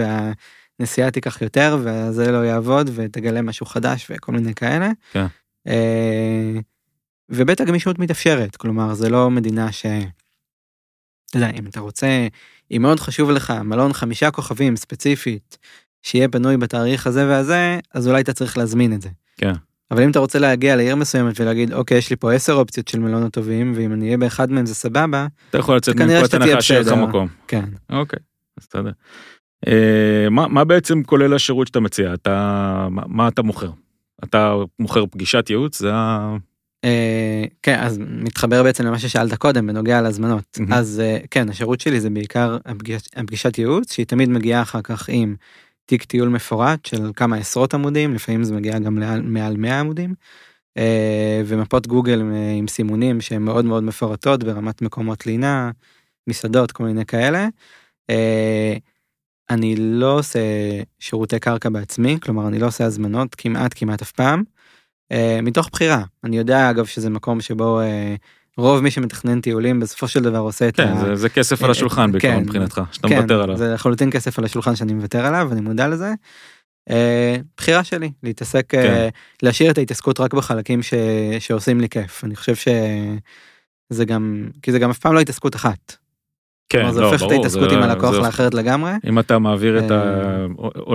והנסיעה תיקח יותר וזה לא יעבוד ותגלה משהו חדש וכל מיני כאלה. כן. אה, וב' הגמישות מתאפשרת, כלומר זה לא מדינה ש... אתה יודע, אם אתה רוצה, אם מאוד חשוב לך מלון חמישה כוכבים ספציפית, שיהיה פנוי בתאריך הזה והזה, אז אולי אתה צריך להזמין את זה. כן. אבל אם אתה רוצה להגיע לעיר מסוימת ולהגיד, אוקיי, יש לי פה עשר אופציות של מלונות טובים, ואם אני אהיה באחד מהם זה סבבה, אתה יכול לצאת מנקודת הנחה שיהיה לך. מקום. כן. אוקיי, אז אתה יודע. אה, מה, מה בעצם כולל השירות שאתה מציע? אתה, מה, מה אתה מוכר? אתה מוכר פגישת ייעוץ? זה ה... אה, כן, אז מתחבר בעצם למה ששאלת קודם בנוגע להזמנות. אז אה, כן, השירות שלי זה בעיקר הפגיש, הפגישת ייעוץ, שהיא תמיד מגיעה אחר כך עם תיק טיול מפורט של כמה עשרות עמודים, לפעמים זה מגיע גם מעל, מעל 100 עמודים, ומפות גוגל עם סימונים שהן מאוד מאוד מפורטות ברמת מקומות לינה, מסעדות, כל מיני כאלה. אה, אני לא עושה שירותי קרקע בעצמי, כלומר אני לא עושה הזמנות כמעט כמעט אף פעם. אה, מתוך בחירה. אני יודע אגב שזה מקום שבו אה, רוב מי שמתכנן טיולים בסופו של דבר עושה את כן, ה... זה, זה כסף על אה, השולחן בעיקרון כן, מבחינתך, שאתה כן, מוותר עליו. זה לחלוטין כסף על השולחן שאני מוותר עליו, אני מודע לזה. אה, בחירה שלי, להתעסק, אה, כן. להשאיר את ההתעסקות רק בחלקים ש... שעושים לי כיף. אני חושב שזה גם, כי זה גם אף פעם לא התעסקות אחת. כן, כלומר, זה לא, הופך את ההתעסקות עם הלקוח לאחרת לגמרי. אם אתה מעביר את ה...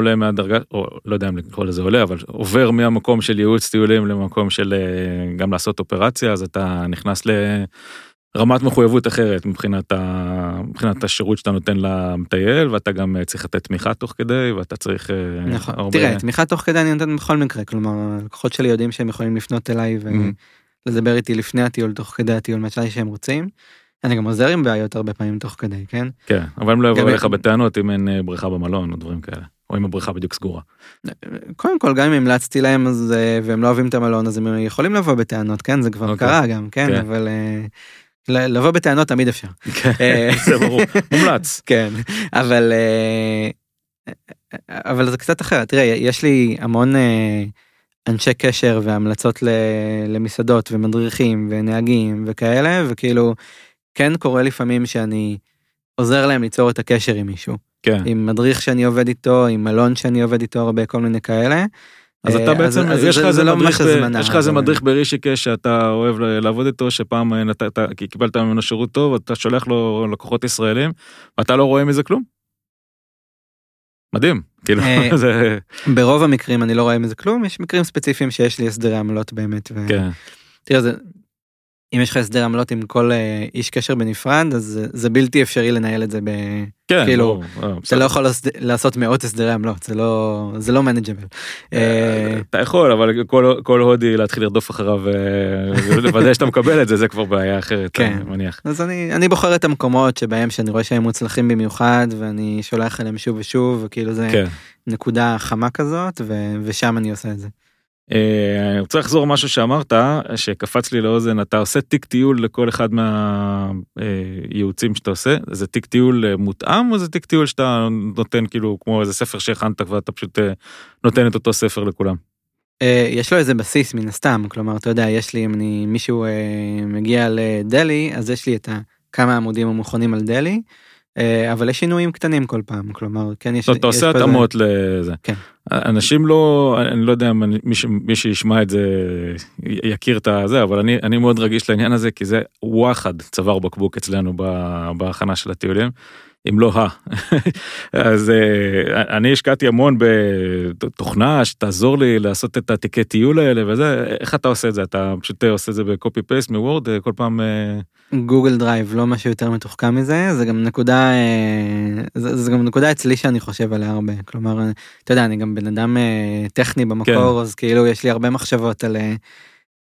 אה. מהדרגה, או לא יודע אם לקרוא לזה עולה, אבל עובר מהמקום של ייעוץ טיולים למקום של אה, גם לעשות אופרציה, אז אתה נכנס לרמת מחויבות אחרת מבחינת, ה... מבחינת השירות שאתה נותן למטייל, ואתה גם אה, צריך לתת תמיכה תוך כדי, ואתה צריך... נכון. הרבה- תראה, תמיכה תוך כדי אני נותן בכל מקרה, כלומר, הלקוחות שלי יודעים שהם יכולים לפנות אליי. ולדבר איתי לפני הטיול, תוך כדי הטיול, מתי שהם רוצים. אני גם עוזר עם בעיות הרבה פעמים תוך כדי, כן? כן, אבל הם לא יבואו אליך בטענות אם אין אה, בריכה במלון או דברים כאלה, או אם הבריכה בדיוק סגורה. קודם כל, גם אם המלצתי להם אז, אה, והם לא אוהבים את המלון, אז הם יכולים לבוא בטענות, כן? זה כבר אוקיי. קרה גם, כן? כן. אבל אה, לבוא בטענות תמיד אפשר. אה, <laughs> זה ברור, מומלץ. <laughs> כן, אבל אה, אבל זה קצת אחרת. תראה, יש לי המון אה, אנשי קשר והמלצות ל- למסעדות ומדריכים ונהגים וכאלה, וכאילו, כן קורה לפעמים שאני עוזר להם ליצור את הקשר עם מישהו. כן. עם מדריך שאני עובד איתו, עם מלון שאני עובד איתו הרבה, כל מיני כאלה. אז אה, אתה בעצם, אז יש לך איזה זה לא מדריך, ב- יש לך איזה מדריך ברישיקש שאתה אוהב לעבוד איתו, שפעם אה, נתת, כי קיבלת ממנו שירות טוב, אתה שולח לו לקוחות ישראלים, ואתה לא רואה מזה כלום? מדהים, כאילו, אה, <laughs> זה, ברוב המקרים אני לא רואה מזה כלום, יש מקרים ספציפיים שיש לי הסדרי עמלות באמת. ו... כן, תראה, זה, אם יש לך הסדר עמלות עם כל אה, איש קשר בנפרד, אז זה, בלתי אפשרי לנהל את זה ב... כן, כאילו, ברור, אה, אתה בסדר. לא יכול לעשות- לעשות מאות הסדרי עמלות, זה לא, זה לא מנג'בל. אה, אתה יכול, אבל כל- כל הודי להתחיל לרדוף אחריו ולוודא שאתה מקבל את זה, זה כבר בעיה אחרת, כן. אני מניח. אז אני, אני בוחר את המקומות שבהם שאני רואה שהם מוצלחים במיוחד, ואני שולח אליהם שוב ושוב, וכאילו זה כן. נקודה חמה כזאת, ו, ושם אני עושה את זה. אה, אני רוצה לחזור משהו שאמרת, שקפץ לי לאוזן, אתה עושה תיק טיול לכל אחד מהייעוצים שאתה עושה, זה תיק טיול אה, מותאם או זה תיק טיול שאתה נותן כאילו כמו איזה ספר שהכנת ואתה פשוט אה, נותן את אותו ספר לכולם? אה, יש לו איזה בסיס מן הסתם, כלומר, אתה יודע, יש לי, אם אני, מישהו אה, מגיע לדלי, אז יש לי את כמה עמודים המוכנים על אה, אבל יש שינויים קטנים כל פעם, כלומר, כן, יש... אתה עושה התאמות לזה. כן. אנשים לא, אני לא יודע אם מי שישמע את זה יכיר את הזה, אבל אני, אני מאוד רגיש לעניין הזה, כי זה וואחד צוואר בקבוק אצלנו בהכנה של הטיולים. אם לא ה. <laughs> אז אה, אני השקעתי המון בתוכנה שתעזור לי לעשות את התיקי טיול האלה וזה, איך אתה עושה את זה? אתה פשוט עושה את זה בקופי פייסט מוורד כל פעם? אה? Google Drive לא משהו יותר מתוחכם מזה זה גם נקודה אה, זה, זה גם נקודה אצלי שאני חושב עליה הרבה כלומר אתה יודע אני גם בן אדם טכני במקור כן. אז כאילו יש לי הרבה מחשבות על.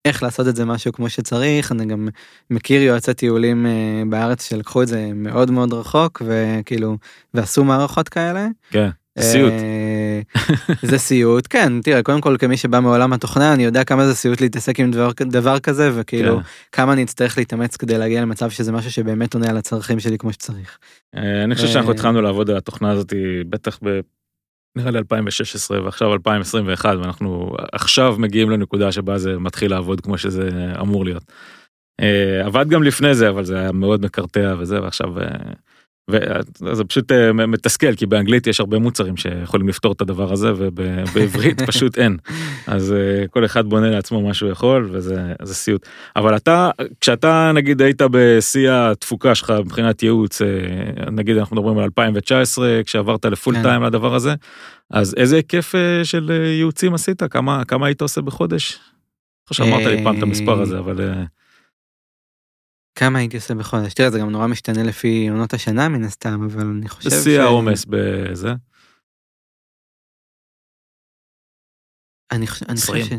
איך לעשות את זה משהו כמו שצריך אני גם מכיר יועצי טיולים אה, בארץ שלקחו את זה מאוד מאוד רחוק וכאילו ועשו מערכות כאלה. כן. סיוט. אה, <laughs> זה סיוט כן תראה קודם כל כמי שבא מעולם התוכנה אני יודע כמה זה סיוט להתעסק עם דבר, דבר כזה וכאילו כן. כמה אני אצטרך להתאמץ כדי להגיע למצב שזה משהו שבאמת עונה על הצרכים שלי כמו שצריך. אה, אני חושב שאנחנו התחלנו לעבוד על התוכנה הזאת בטח נראה לי 2016 ועכשיו 2021 ואנחנו עכשיו מגיעים לנקודה שבה זה מתחיל לעבוד כמו שזה אמור להיות. אה, עבד גם לפני זה אבל זה היה מאוד מקרטע וזה ועכשיו אה, וזה פשוט אה, מתסכל כי באנגלית יש הרבה מוצרים שיכולים לפתור את הדבר הזה ובעברית <laughs> פשוט אין אז אה, כל אחד בונה לעצמו מה שהוא יכול וזה סיוט אבל אתה כשאתה נגיד היית בשיא התפוקה שלך מבחינת ייעוץ אה, נגיד אנחנו מדברים על 2019 כשעברת לפול טיים כן. לדבר הזה אז איזה היקף של ייעוצים עשית כמה כמה היית עושה בחודש. שאמרת לי פעם את המספר הזה אבל. כמה הייתי עושה בחודש? תראה זה גם נורא משתנה לפי עונות השנה מן הסתם אבל אני חושב ש... בשיא העומס בזה. אני חושב, אני חושב, ש...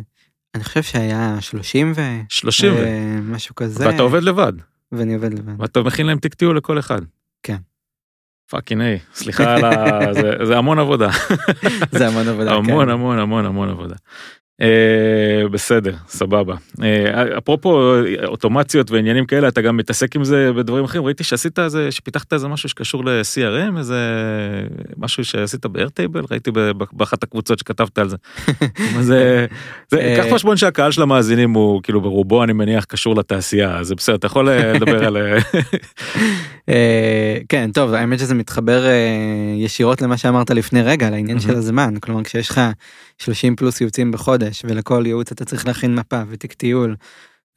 אני חושב שהיה 30 ו... 30 ו... משהו כזה. ואתה עובד לבד. ואני עובד לבד. ואתה מכין להם תיק טיול לכל אחד. כן. fucking איי, סליחה על ה... <laughs> זה, זה המון עבודה. זה המון עבודה, כן. המון המון המון המון עבודה. אה, בסדר סבבה אה, אפרופו אוטומציות ועניינים כאלה אתה גם מתעסק עם זה בדברים אחרים ראיתי שעשית איזה שפיתחת איזה משהו שקשור ל-CRM איזה משהו שעשית בארטייבל ראיתי באחת הקבוצות שכתבת על זה. <laughs> זה, זה אה, קח חשבון שהקהל של המאזינים הוא כאילו ברובו אני מניח קשור לתעשייה זה בסדר אתה יכול לדבר על. <laughs> כן טוב האמת שזה מתחבר ישירות למה שאמרת לפני רגע על העניין של הזמן כלומר כשיש לך 30 פלוס יוצאים בחודש. חודש ולכל ייעוץ אתה צריך להכין מפה ותיק טיול.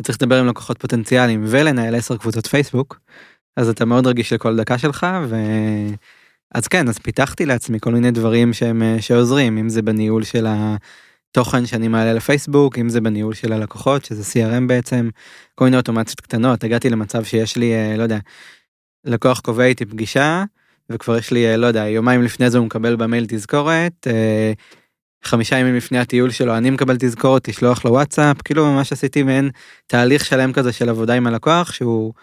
וצריך לדבר עם לקוחות פוטנציאליים ולנהל 10 קבוצות פייסבוק. אז אתה מאוד רגיש לכל דקה שלך ו... אז כן אז פיתחתי לעצמי כל מיני דברים שהם שעוזרים אם זה בניהול של התוכן שאני מעלה לפייסבוק אם זה בניהול של הלקוחות שזה CRM בעצם כל מיני אוטומציות קטנות הגעתי למצב שיש לי לא יודע לקוח קובע איתי פגישה וכבר יש לי לא יודע יומיים לפני זה הוא מקבל במייל תזכורת חמישה ימים לפני הטיול שלו אני מקבל תזכורת לשלוח לו וואטסאפ כאילו ממש עשיתי מעין תהליך שלם כזה של עבודה עם הלקוח שהוא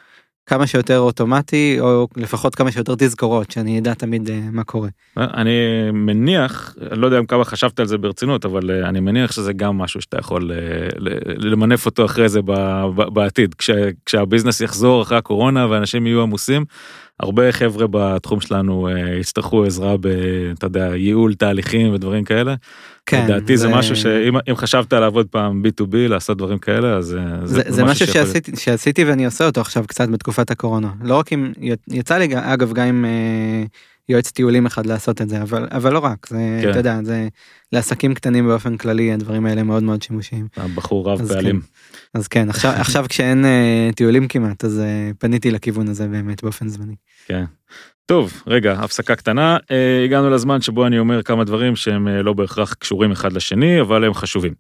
כמה שיותר אוטומטי או לפחות כמה שיותר תזכורות שאני אדע תמיד uh, מה קורה. אני מניח לא יודע כמה חשבת על זה ברצינות אבל uh, אני מניח שזה גם משהו שאתה יכול uh, למנף אותו אחרי זה בעתיד כש, כשהביזנס יחזור אחרי הקורונה ואנשים יהיו עמוסים הרבה חבר'ה בתחום שלנו uh, יצטרכו עזרה ב... אתה יודע, ייעול תהליכים ודברים כאלה. כן. לדעתי זה... זה משהו שאם חשבת לעבוד פעם b2b לעשות דברים כאלה אז זה, זה, זה משהו שעשיתי, שעשיתי ואני עושה אותו עכשיו קצת בתקופת הקורונה לא רק אם יצא לי אגב גם עם uh, יועץ טיולים אחד לעשות את זה אבל אבל לא רק זה כן. אתה יודע זה לעסקים קטנים באופן כללי הדברים האלה מאוד מאוד שימושיים. הבחור רב פעלים. כן. אז כן עכשיו עכשיו כשאין uh, טיולים כמעט אז uh, פניתי לכיוון הזה באמת באופן זמני. כן. טוב רגע הפסקה קטנה uh, הגענו לזמן שבו אני אומר כמה דברים שהם uh, לא בהכרח קשורים אחד לשני אבל הם חשובים.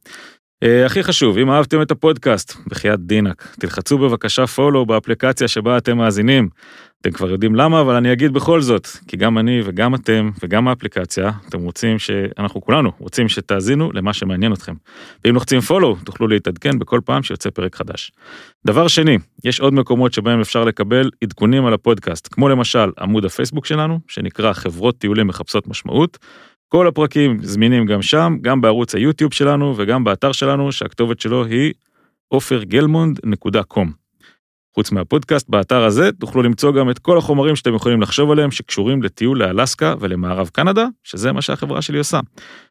Uh, הכי חשוב אם אהבתם את הפודקאסט בחייאת דינק תלחצו בבקשה פולו באפליקציה שבה אתם מאזינים אתם כבר יודעים למה, אבל אני אגיד בכל זאת, כי גם אני וגם אתם וגם האפליקציה, אתם רוצים שאנחנו כולנו רוצים שתאזינו למה שמעניין אתכם. ואם לוחצים follow, תוכלו להתעדכן בכל פעם שיוצא פרק חדש. דבר שני, יש עוד מקומות שבהם אפשר לקבל עדכונים על הפודקאסט, כמו למשל עמוד הפייסבוק שלנו, שנקרא חברות טיולים מחפשות משמעות. כל הפרקים זמינים גם שם, גם בערוץ היוטיוב שלנו וגם באתר שלנו, שהכתובת שלו היא עופרגלמונד.com. חוץ מהפודקאסט, באתר הזה תוכלו למצוא גם את כל החומרים שאתם יכולים לחשוב עליהם שקשורים לטיול לאלסקה ולמערב קנדה, שזה מה שהחברה שלי עושה.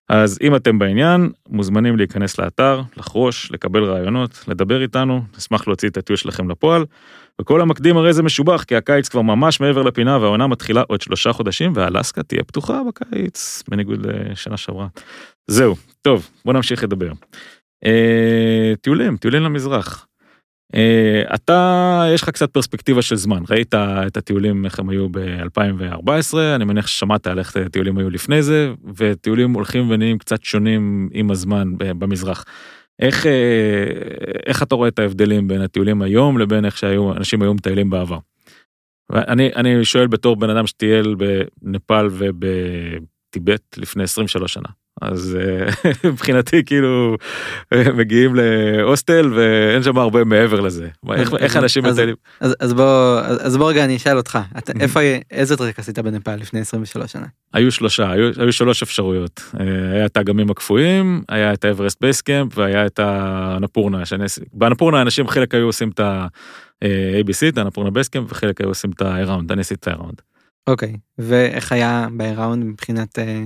אז אם אתם בעניין, מוזמנים להיכנס לאתר, לחרוש, לקבל רעיונות, לדבר איתנו, נשמח להוציא את הטיול שלכם לפועל. וכל המקדים הרי זה משובח, כי הקיץ כבר ממש מעבר לפינה והעונה מתחילה עוד שלושה חודשים, ואלסקה תהיה פתוחה בקיץ, בניגוד לשנה שעברה. זהו, טוב, בוא נמשיך לדבר. אה, טיולים, טיולים למזרח. Uh, אתה, יש לך קצת פרספקטיבה של זמן, ראית את הטיולים איך הם היו ב-2014, אני מניח ששמעת על איך הטיולים היו לפני זה, וטיולים הולכים ונהיים קצת שונים עם הזמן במזרח. איך, uh, איך אתה רואה את ההבדלים בין הטיולים היום לבין איך שהיו, אנשים היו מטיילים בעבר? אני, אני שואל בתור בן אדם שטייל בנפאל ובטיבט לפני 23 שנה. אז אה, <laughs> מבחינתי כאילו <laughs> מגיעים להוסטל ואין שם הרבה מעבר לזה איך אנשים מטיילים. אז בוא אז בוא רגע אני אשאל אותך איפה איזה טרק עשית בנפאל לפני 23 שנה. היו שלושה היו, היו שלוש אפשרויות אה, היה את האגמים הקפואים היה את האברסט Base Camp והיה את האנפורנה באנפורנה אנשים חלק היו עושים את ה-ABC את האנפורנה Base Camp וחלק היו עושים את ה-Around אני עשיתי את ה-Around. אוקיי ואיך היה ב-Around מבחינת. אה,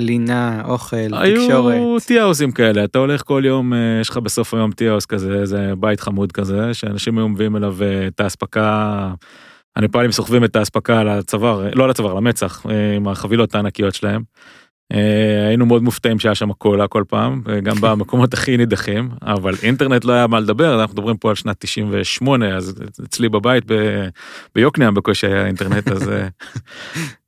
לינה, אוכל, תקשורת. היו טיהאוסים כאלה, אתה הולך כל יום, אה, יש לך בסוף היום טיהאוס כזה, איזה בית חמוד כזה, שאנשים היו מביאים אליו אה, את האספקה, הנפאלים סוחבים את האספקה על הצוואר, לא על הצוואר, למצח, אה, עם החבילות הענקיות שלהם. היינו מאוד מופתעים שהיה שם קולה כל פעם, גם במקומות <laughs> הכי נידחים, אבל אינטרנט לא היה מה לדבר, אנחנו מדברים פה על שנת 98, אז אצלי בבית ביוקנעם בקושי היה אינטרנט, אז...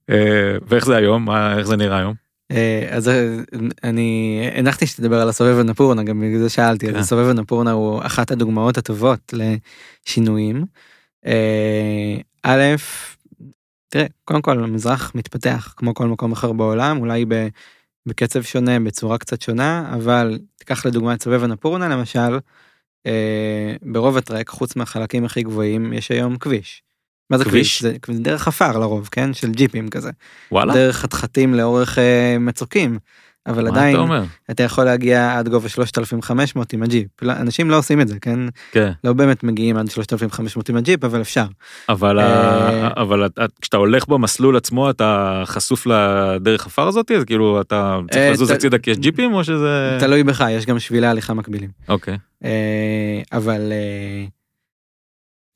<laughs> ואיך זה היום? איך זה נראה היום? אה, אז אה, אני הנחתי שתדבר על הסובב הנפורנה גם בגלל זה שאלתי כן. הסובב הנפורנה הוא אחת הדוגמאות הטובות לשינויים. אה, א', תראה קודם כל המזרח מתפתח כמו כל מקום אחר בעולם אולי בקצב שונה בצורה קצת שונה אבל תיקח לדוגמה את סובב הנפורנה למשל ברוב הטרק חוץ מהחלקים הכי גבוהים יש היום כביש. מה זה כביש? זה דרך עפר לרוב, כן? של ג'יפים כזה. וואלה. דרך חתחתים לאורך אה, מצוקים. אבל עדיין אתה? אתה יכול להגיע עד גובה 3500 עם הג'יפ. לא, אנשים לא עושים את זה, כן? כן. לא באמת מגיעים עד 3500 עם הג'יפ, אבל אפשר. אבל, אה... אבל כשאתה הולך במסלול עצמו אתה חשוף לדרך עפר הזאת? אז כאילו אתה צריך אה, לזוז הצידה כי יש ג'יפים או שזה... תלוי בך, יש גם שבילי הליכה מקבילים. אוקיי. אה, אבל... אה...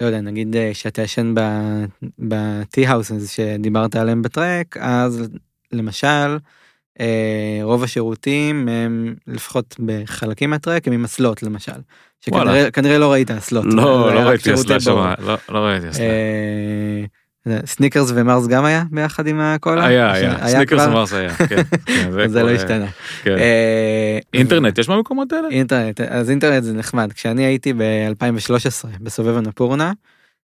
לא יודע, נגיד אה, שאתה ישן ב tea houses שדיברת עליהם בטרק, אז למשל, אה, רוב השירותים הם לפחות בחלקים מהטרק הם עם אסלות למשל. שכנראה לא ראית אסלות. לא, לא ראיתי אסלה שם, לא, לא ראיתי אסלה. אה, סניקרס ומרס גם היה ביחד עם הקולה? היה, היה, סניקרס ומרס היה, כן. כן <laughs> זה לא השתנה. כן. אינטרנט יש במקומות האלה? אינטרנט, אז אינטרנט זה נחמד. כשאני הייתי ב-2013 בסובב הנפורנה,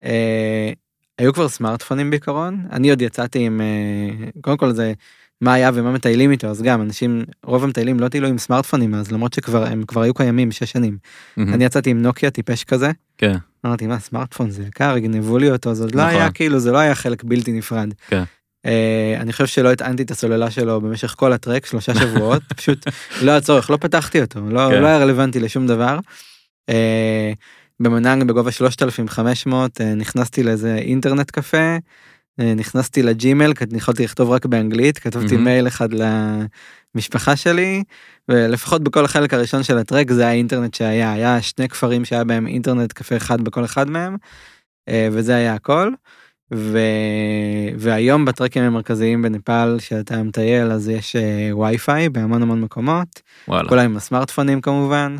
אה, היו כבר סמארטפונים בעיקרון, אני עוד יצאתי עם, אה, קודם כל זה מה היה ומה מטיילים איתו, אז גם אנשים, רוב המטיילים לא טיילו עם סמארטפונים אז למרות שכבר הם כבר היו קיימים 6 שנים. אני יצאתי עם נוקיה טיפש כזה. כן. אמרתי מה סמארטפון זה יקר, גנבו לי אותו, זה עוד לא היה נכון. כאילו זה לא היה חלק בלתי נפרד. כן. Uh, אני חושב שלא הטענתי את הסוללה שלו במשך כל הטרק שלושה שבועות <laughs> פשוט לא היה צורך לא פתחתי אותו לא, כן. לא היה רלוונטי לשום דבר. Uh, במנהנג בגובה 3500 uh, נכנסתי לאיזה אינטרנט קפה נכנסתי לג'ימל כי יכולתי לכתוב רק באנגלית כתבתי mm-hmm. מייל אחד למשפחה שלי ולפחות בכל החלק הראשון של הטרק זה האינטרנט שהיה היה שני כפרים שהיה בהם אינטרנט קפה אחד בכל אחד מהם uh, וזה היה הכל. ו... והיום בטרקים המרכזיים בנפאל שאתה מטייל אז יש uh, וי-פיי בהמון המון מקומות. וואלה. כולם עם הסמארטפונים כמובן.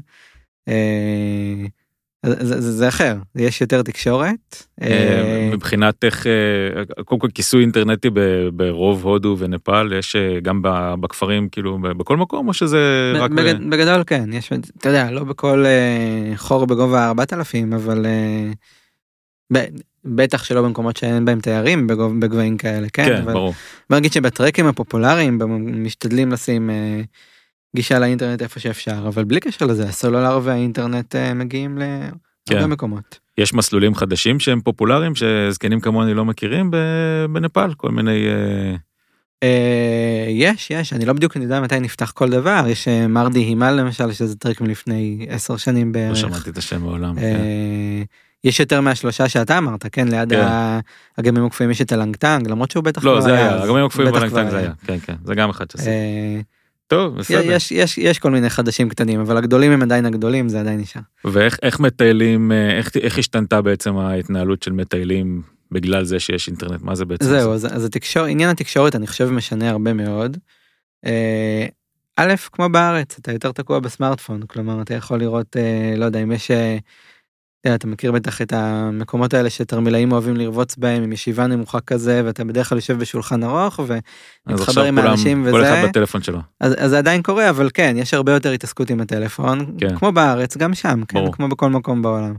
זה, זה, זה אחר יש יותר תקשורת אה, מבחינת איך קודם כל כיסוי אינטרנטי ברוב הודו ונפאל יש גם בכפרים כאילו בכל מקום או שזה רק בגדול כן יש אתה יודע לא בכל חור בגובה 4000 אבל בטח שלא במקומות שאין בהם תיירים בגבהים כאלה כן, כן אבל ברור. בוא נגיד שבטרקים הפופולריים משתדלים לשים אה, גישה לאינטרנט איפה שאפשר אבל בלי קשר לזה הסלולר והאינטרנט אה, מגיעים להרבה כן. מקומות. יש מסלולים חדשים שהם פופולריים שזקנים כמוני לא מכירים בנפאל כל מיני. אה... אה, יש יש אני לא בדיוק יודע מתי נפתח כל דבר יש מרדי הימל למשל שזה טרק מלפני 10 שנים בערך. לא שמעתי את השם בעולם. אה, כן. יש יותר מהשלושה שאתה אמרת, כן, ליד כן. הגמים הקפואים יש את הלנגטנג, למרות שהוא בטח לא, כבר זה היה, הגמים הקפואים בלנגטנג זה היה, כן, כן, זה גם אחד שעשיתי. טוב, בסדר. יש, יש, יש כל מיני חדשים קטנים, אבל הגדולים הם עדיין הגדולים, זה עדיין נשאר. ואיך איך מטיילים, אה, איך, איך השתנתה בעצם ההתנהלות של מטיילים בגלל זה שיש אינטרנט, מה זה בעצם? זהו, עושה? אז, אז התקשור, עניין התקשורת אני חושב משנה הרבה מאוד. אה, א', כמו בארץ, אתה יותר תקוע בסמארטפון, כלומר אתה יכול לראות, אה, לא יודע, אם יש, אתה מכיר בטח את המקומות האלה שתרמילאים אוהבים לרבוץ בהם עם ישיבה נמוכה כזה, ואתה בדרך כלל יושב בשולחן ארוך, אז ומתחבר עכשיו עם כולם, האנשים כל אחד וזה, בטלפון שלו. אז, אז זה עדיין קורה, אבל כן, יש הרבה יותר התעסקות עם הטלפון, כן. כמו בארץ, גם שם, כן. כמו בכל מקום בעולם.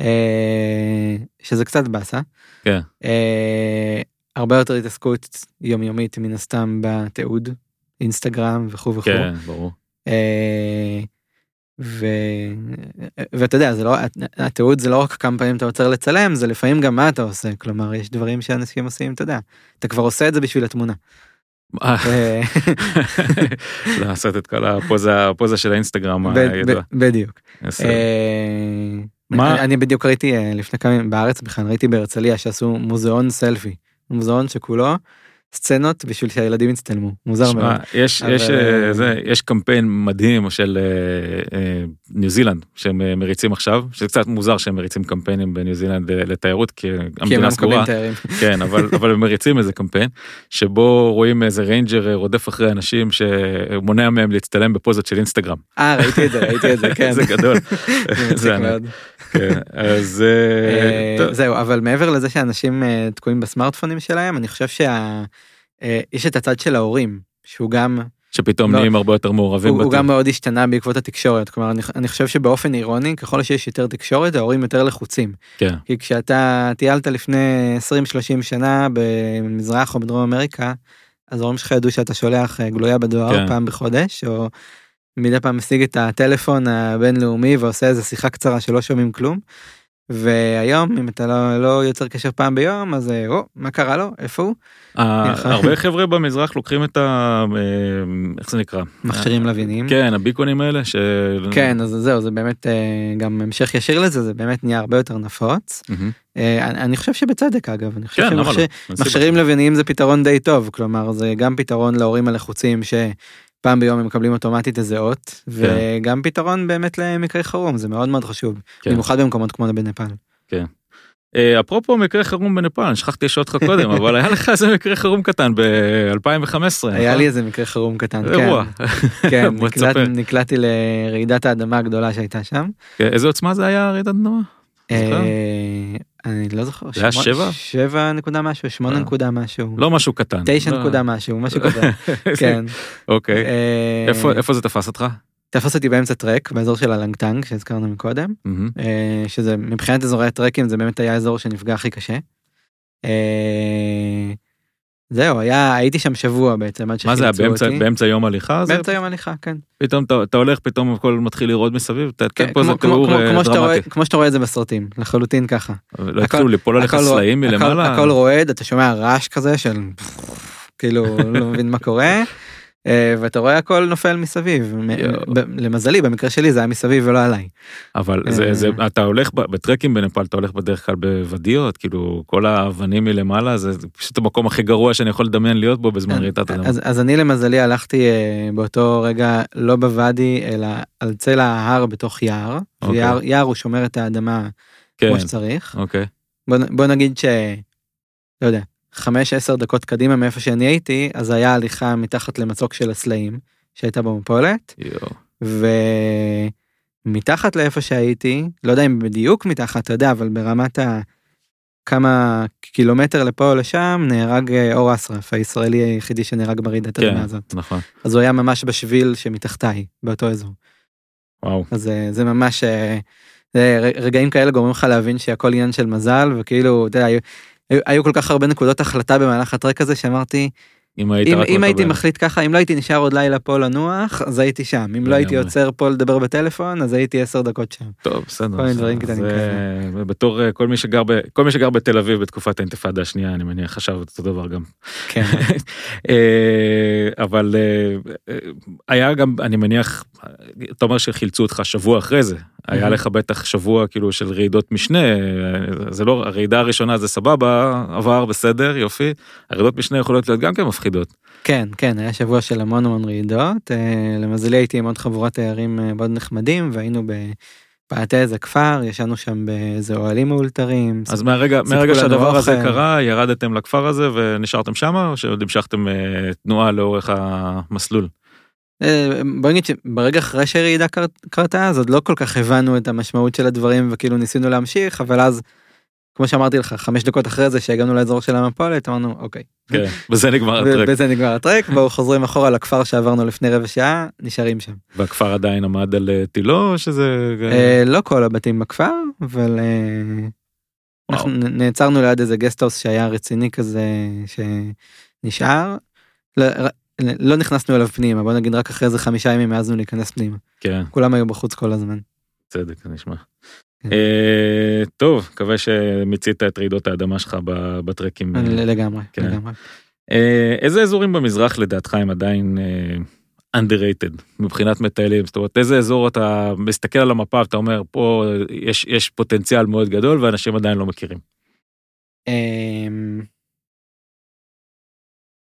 אה, שזה קצת באסה. כן. אה, הרבה יותר התעסקות יומיומית מן הסתם בתיעוד, אינסטגרם וכו' וכו'. כן, ברור. ו... ואתה יודע, זה לא, התיעוד זה לא רק כמה פעמים אתה עוצר לצלם, זה לפעמים גם מה אתה עושה, כלומר יש דברים שאנשים עושים, אתה יודע, אתה כבר עושה את זה בשביל התמונה. אה, אה, <laughs> לעשות את כל הפוזה, הפוזה של האינסטגרם הידוע. בדיוק. אה, מה- אני- בדיוק ראיתי לפני כמה ימים בארץ בכלל ראיתי בהרצליה שעשו מוזיאון סלפי מוזיאון שכולו סצנות בשביל שהילדים יצטלמו מוזר מאוד. יש, יש, אה, אה, זה, יש קמפיין מדהים של אה, ניו זילנד שהם אה, מריצים עכשיו, שזה קצת מוזר שהם מריצים קמפיינים בניו זילנד אה, לתיירות, כי הם המדינה לא סגורה. <laughs> כן, אבל, אבל הם מריצים איזה קמפיין, שבו רואים איזה ranger אה, רודף אחרי אנשים שמונע מהם להצטלם בפוזות של אינסטגרם. אה ראיתי את זה ראיתי את זה כן. <laughs> זה גדול. <laughs> זה. כן, אז זהו אבל מעבר לזה שאנשים תקועים בסמארטפונים שלהם אני חושב שיש את הצד של ההורים שהוא גם שפתאום לא, נהיים הרבה יותר מעורבים. הוא, הוא. גם מאוד השתנה בעקבות התקשורת כלומר אני, אני חושב שבאופן אירוני ככל שיש יותר תקשורת ההורים יותר לחוצים. כן, כי כשאתה טיילת לפני 20-30 שנה במזרח או בדרום אמריקה, אז ההורים שלך ידעו שאתה שולח אה, גלויה בדואר כן. פעם בחודש, או מדי פעם משיג את הטלפון הבינלאומי ועושה איזה שיחה קצרה שלא שומעים כלום. והיום אם אתה לא, לא יוצר קשר פעם ביום אז אה, או מה קרה לו איפה הוא אה. הרבה חבר'ה במזרח לוקחים את ה... אה, איך זה נקרא? מכשירים לוויינים. כן, הביקונים האלה ש... כן אז זהו זה באמת גם המשך ישיר לזה זה באמת נהיה הרבה יותר נפוץ. אני, חושב שבצדק אגב אני חושב כן, למה לא? שמכשי- אין סיבה. מכשירים לווייניים זה פתרון די טוב כלומר זה גם פתרון להורים הלחוצים שפעם ביום הם מקבלים אוטומטית איזה אות וגם פתרון באמת למקרי חירום זה מאוד מאוד חשוב כן. במיוחד במקומות כמו בנפאל. אה, אפרופו מקרה חירום בנפאל, אני שכחתי לשאול אותך קודם, <laughs> אבל היה לך איזה מקרה חירום קטן ב-2015. היה לי איזה מקרה חירום קטן כן, אירוע. <laughs> כן. <laughs> נקלעתי לרעידת האדמה הגדולה שהייתה שם. כן, איזה עוצמה זה היה רעידת אדמה? אני לא זוכר. זה היה שבע? שבע נקודה משהו שמונה אה. נקודה משהו. לא משהו קטן. תשע לא. נקודה משהו משהו כזה. <laughs> כן. אוקיי. אה, איפה זה תפס אותך? תפס אותי באמצע טרק באזור של הלנגטנג שהזכרנו מקודם. אה, שזה מבחינת אזורי הטרקים זה באמת היה האזור שנפגע הכי קשה. זהו היה הייתי שם שבוע בעצם עד מה זה היה שחילצו באמצע- אותי. יום הליכה? באמצע יום הליכה כן. פתאום אתה- אתה הולך פתאום הכל מתחיל לרעוד מסביב? ת- תן כן, פה איזה תיאור אה, דרמטי. כמו שאתה רואה את זה בסרטים לחלוטין ככה. לא התחילו ליפול עליך הכל- סלעים מלמעלה? הכל רועד אתה שומע רעש כזה של כאילו לא מבין מה קורה. אה, ואתה רואה הכל נופל מסביב למזלי במקרה שלי זה היה מסביב ולא עליי. אבל זה, אה. זה, אתה הולך בטרקים בנפאל, אתה הולך בדרך כלל בוודיות, כאילו כל האבנים מלמעלה, זה זה פשוט המקום הכי גרוע שאני יכול לדמיין להיות בו בזמן רעידת אדמה. אז, אני למזלי הלכתי אה, באותו רגע לא בוואדי אלא על צלע ההר בתוך יער. אוקיי. יער הוא שומר את האדמה כן, כמו שצריך. אוקיי. בוא נגיד ש... לא יודע, 5-10 דקות קדימה מאיפה שאני הייתי אז היה הליכה מתחת למצוק של הסלעים שהייתה במפולת יואו. ומתחת לאיפה שהייתי לא יודע אם בדיוק מתחת אתה יודע אבל ברמת ה... כמה קילומטר לפה או לשם נהרג אה, אור אסרף הישראלי היחידי שנהרג ברעידת כן, האדמה הזאת. נכון. אז הוא היה ממש בשביל שמתחתיי באותו אזור. וואו. אז אה, זה ממש אה, זה רגעים כאלה גורמים לך להבין שהכל עניין של מזל וכאילו אתה יודע, היו, כל כך הרבה נקודות החלטה במהלך הטרק הזה שאמרתי אם היית אם, אם הייתי. מחליט ככה אם לא הייתי נשאר עוד לילה פה לנוח אז הייתי שם אם לא הייתי. עוצר פה לדבר בטלפון אז הייתי עשר דקות שם. טוב, בסדר. כל מיני דברים. קטנים זה- בתור אה, כל מי שגר ב- כל מי שגר בתל אביב בתקופת האינתיפאדה השנייה, אני מניח חשב אותו דבר גם. כן. <laughs> אה, אבל אה, היה גם, אני מניח, אתה אומר שחילצו אותך שבוע אחרי זה, היה Mhm. לך בטח שבוע כאילו של רעידות משנה, זה לא, הרעידה הראשונה זה סבבה, עבר בסדר, יופי, הרעידות משנה יכולות להיות גם כן מפחידות. כן, כן, היה שבוע של המון המון רעידות. אה, למזלי הייתי עם עוד חבורת תיירים אה, מאוד נחמדים, והיינו בפאתי איזה כפר, ישנו שם באיזה אוהלים מאולתרים. אז מהרגע, מהרגע שהדבר הזה. קרה, ירדתם לכפר הזה ונשארתם שמה, או שעוד המשכתם אה, תנועה לאורך המסלול? בוא נגיד שברגע אחרי שהרעידה קר- קרתה, אז עוד לא כל כך הבנו את המשמעות של הדברים, וכאילו ניסינו להמשיך, אבל אז, כמו שאמרתי לך, חמש דקות אחרי זה שהגענו לאזור של המפולת, אמרנו, אוקיי. כן, בזה נגמר הטרק, ובזה נגמר הטרק, בואו חוזרים אחורה לכפר שעברנו לפני רבע שעה, נשארים שם. והכפר עדיין עמד על אה, תילו, או שזה... אה, לא כל הבתים בכפר, אבל אה, אנחנו נעצרנו ליד איזה גסטהאוס שהיה רציני כזה, שנשאר. לא- לא נכנסנו אליו פנימה, בוא נגיד רק אחרי איזה חמישה ימים העזנו להיכנס פנימה. כן, כולם היו בחוץ כל הזמן. צדק, זה נשמע. כן. אה, טוב, מקווה שמיצית את רעידות האדמה שלך בטרקים. אה, לגמרי, כן. לגמרי. אה, איזה אזורים במזרח לדעתך הם עדיין underrated מבחינת מטיילים? זאת אומרת, איזה אזור אתה מסתכל על המפה ואתה אומר, פה יש, יש פוטנציאל מאוד גדול ואנשים עדיין לא מכירים. אמ,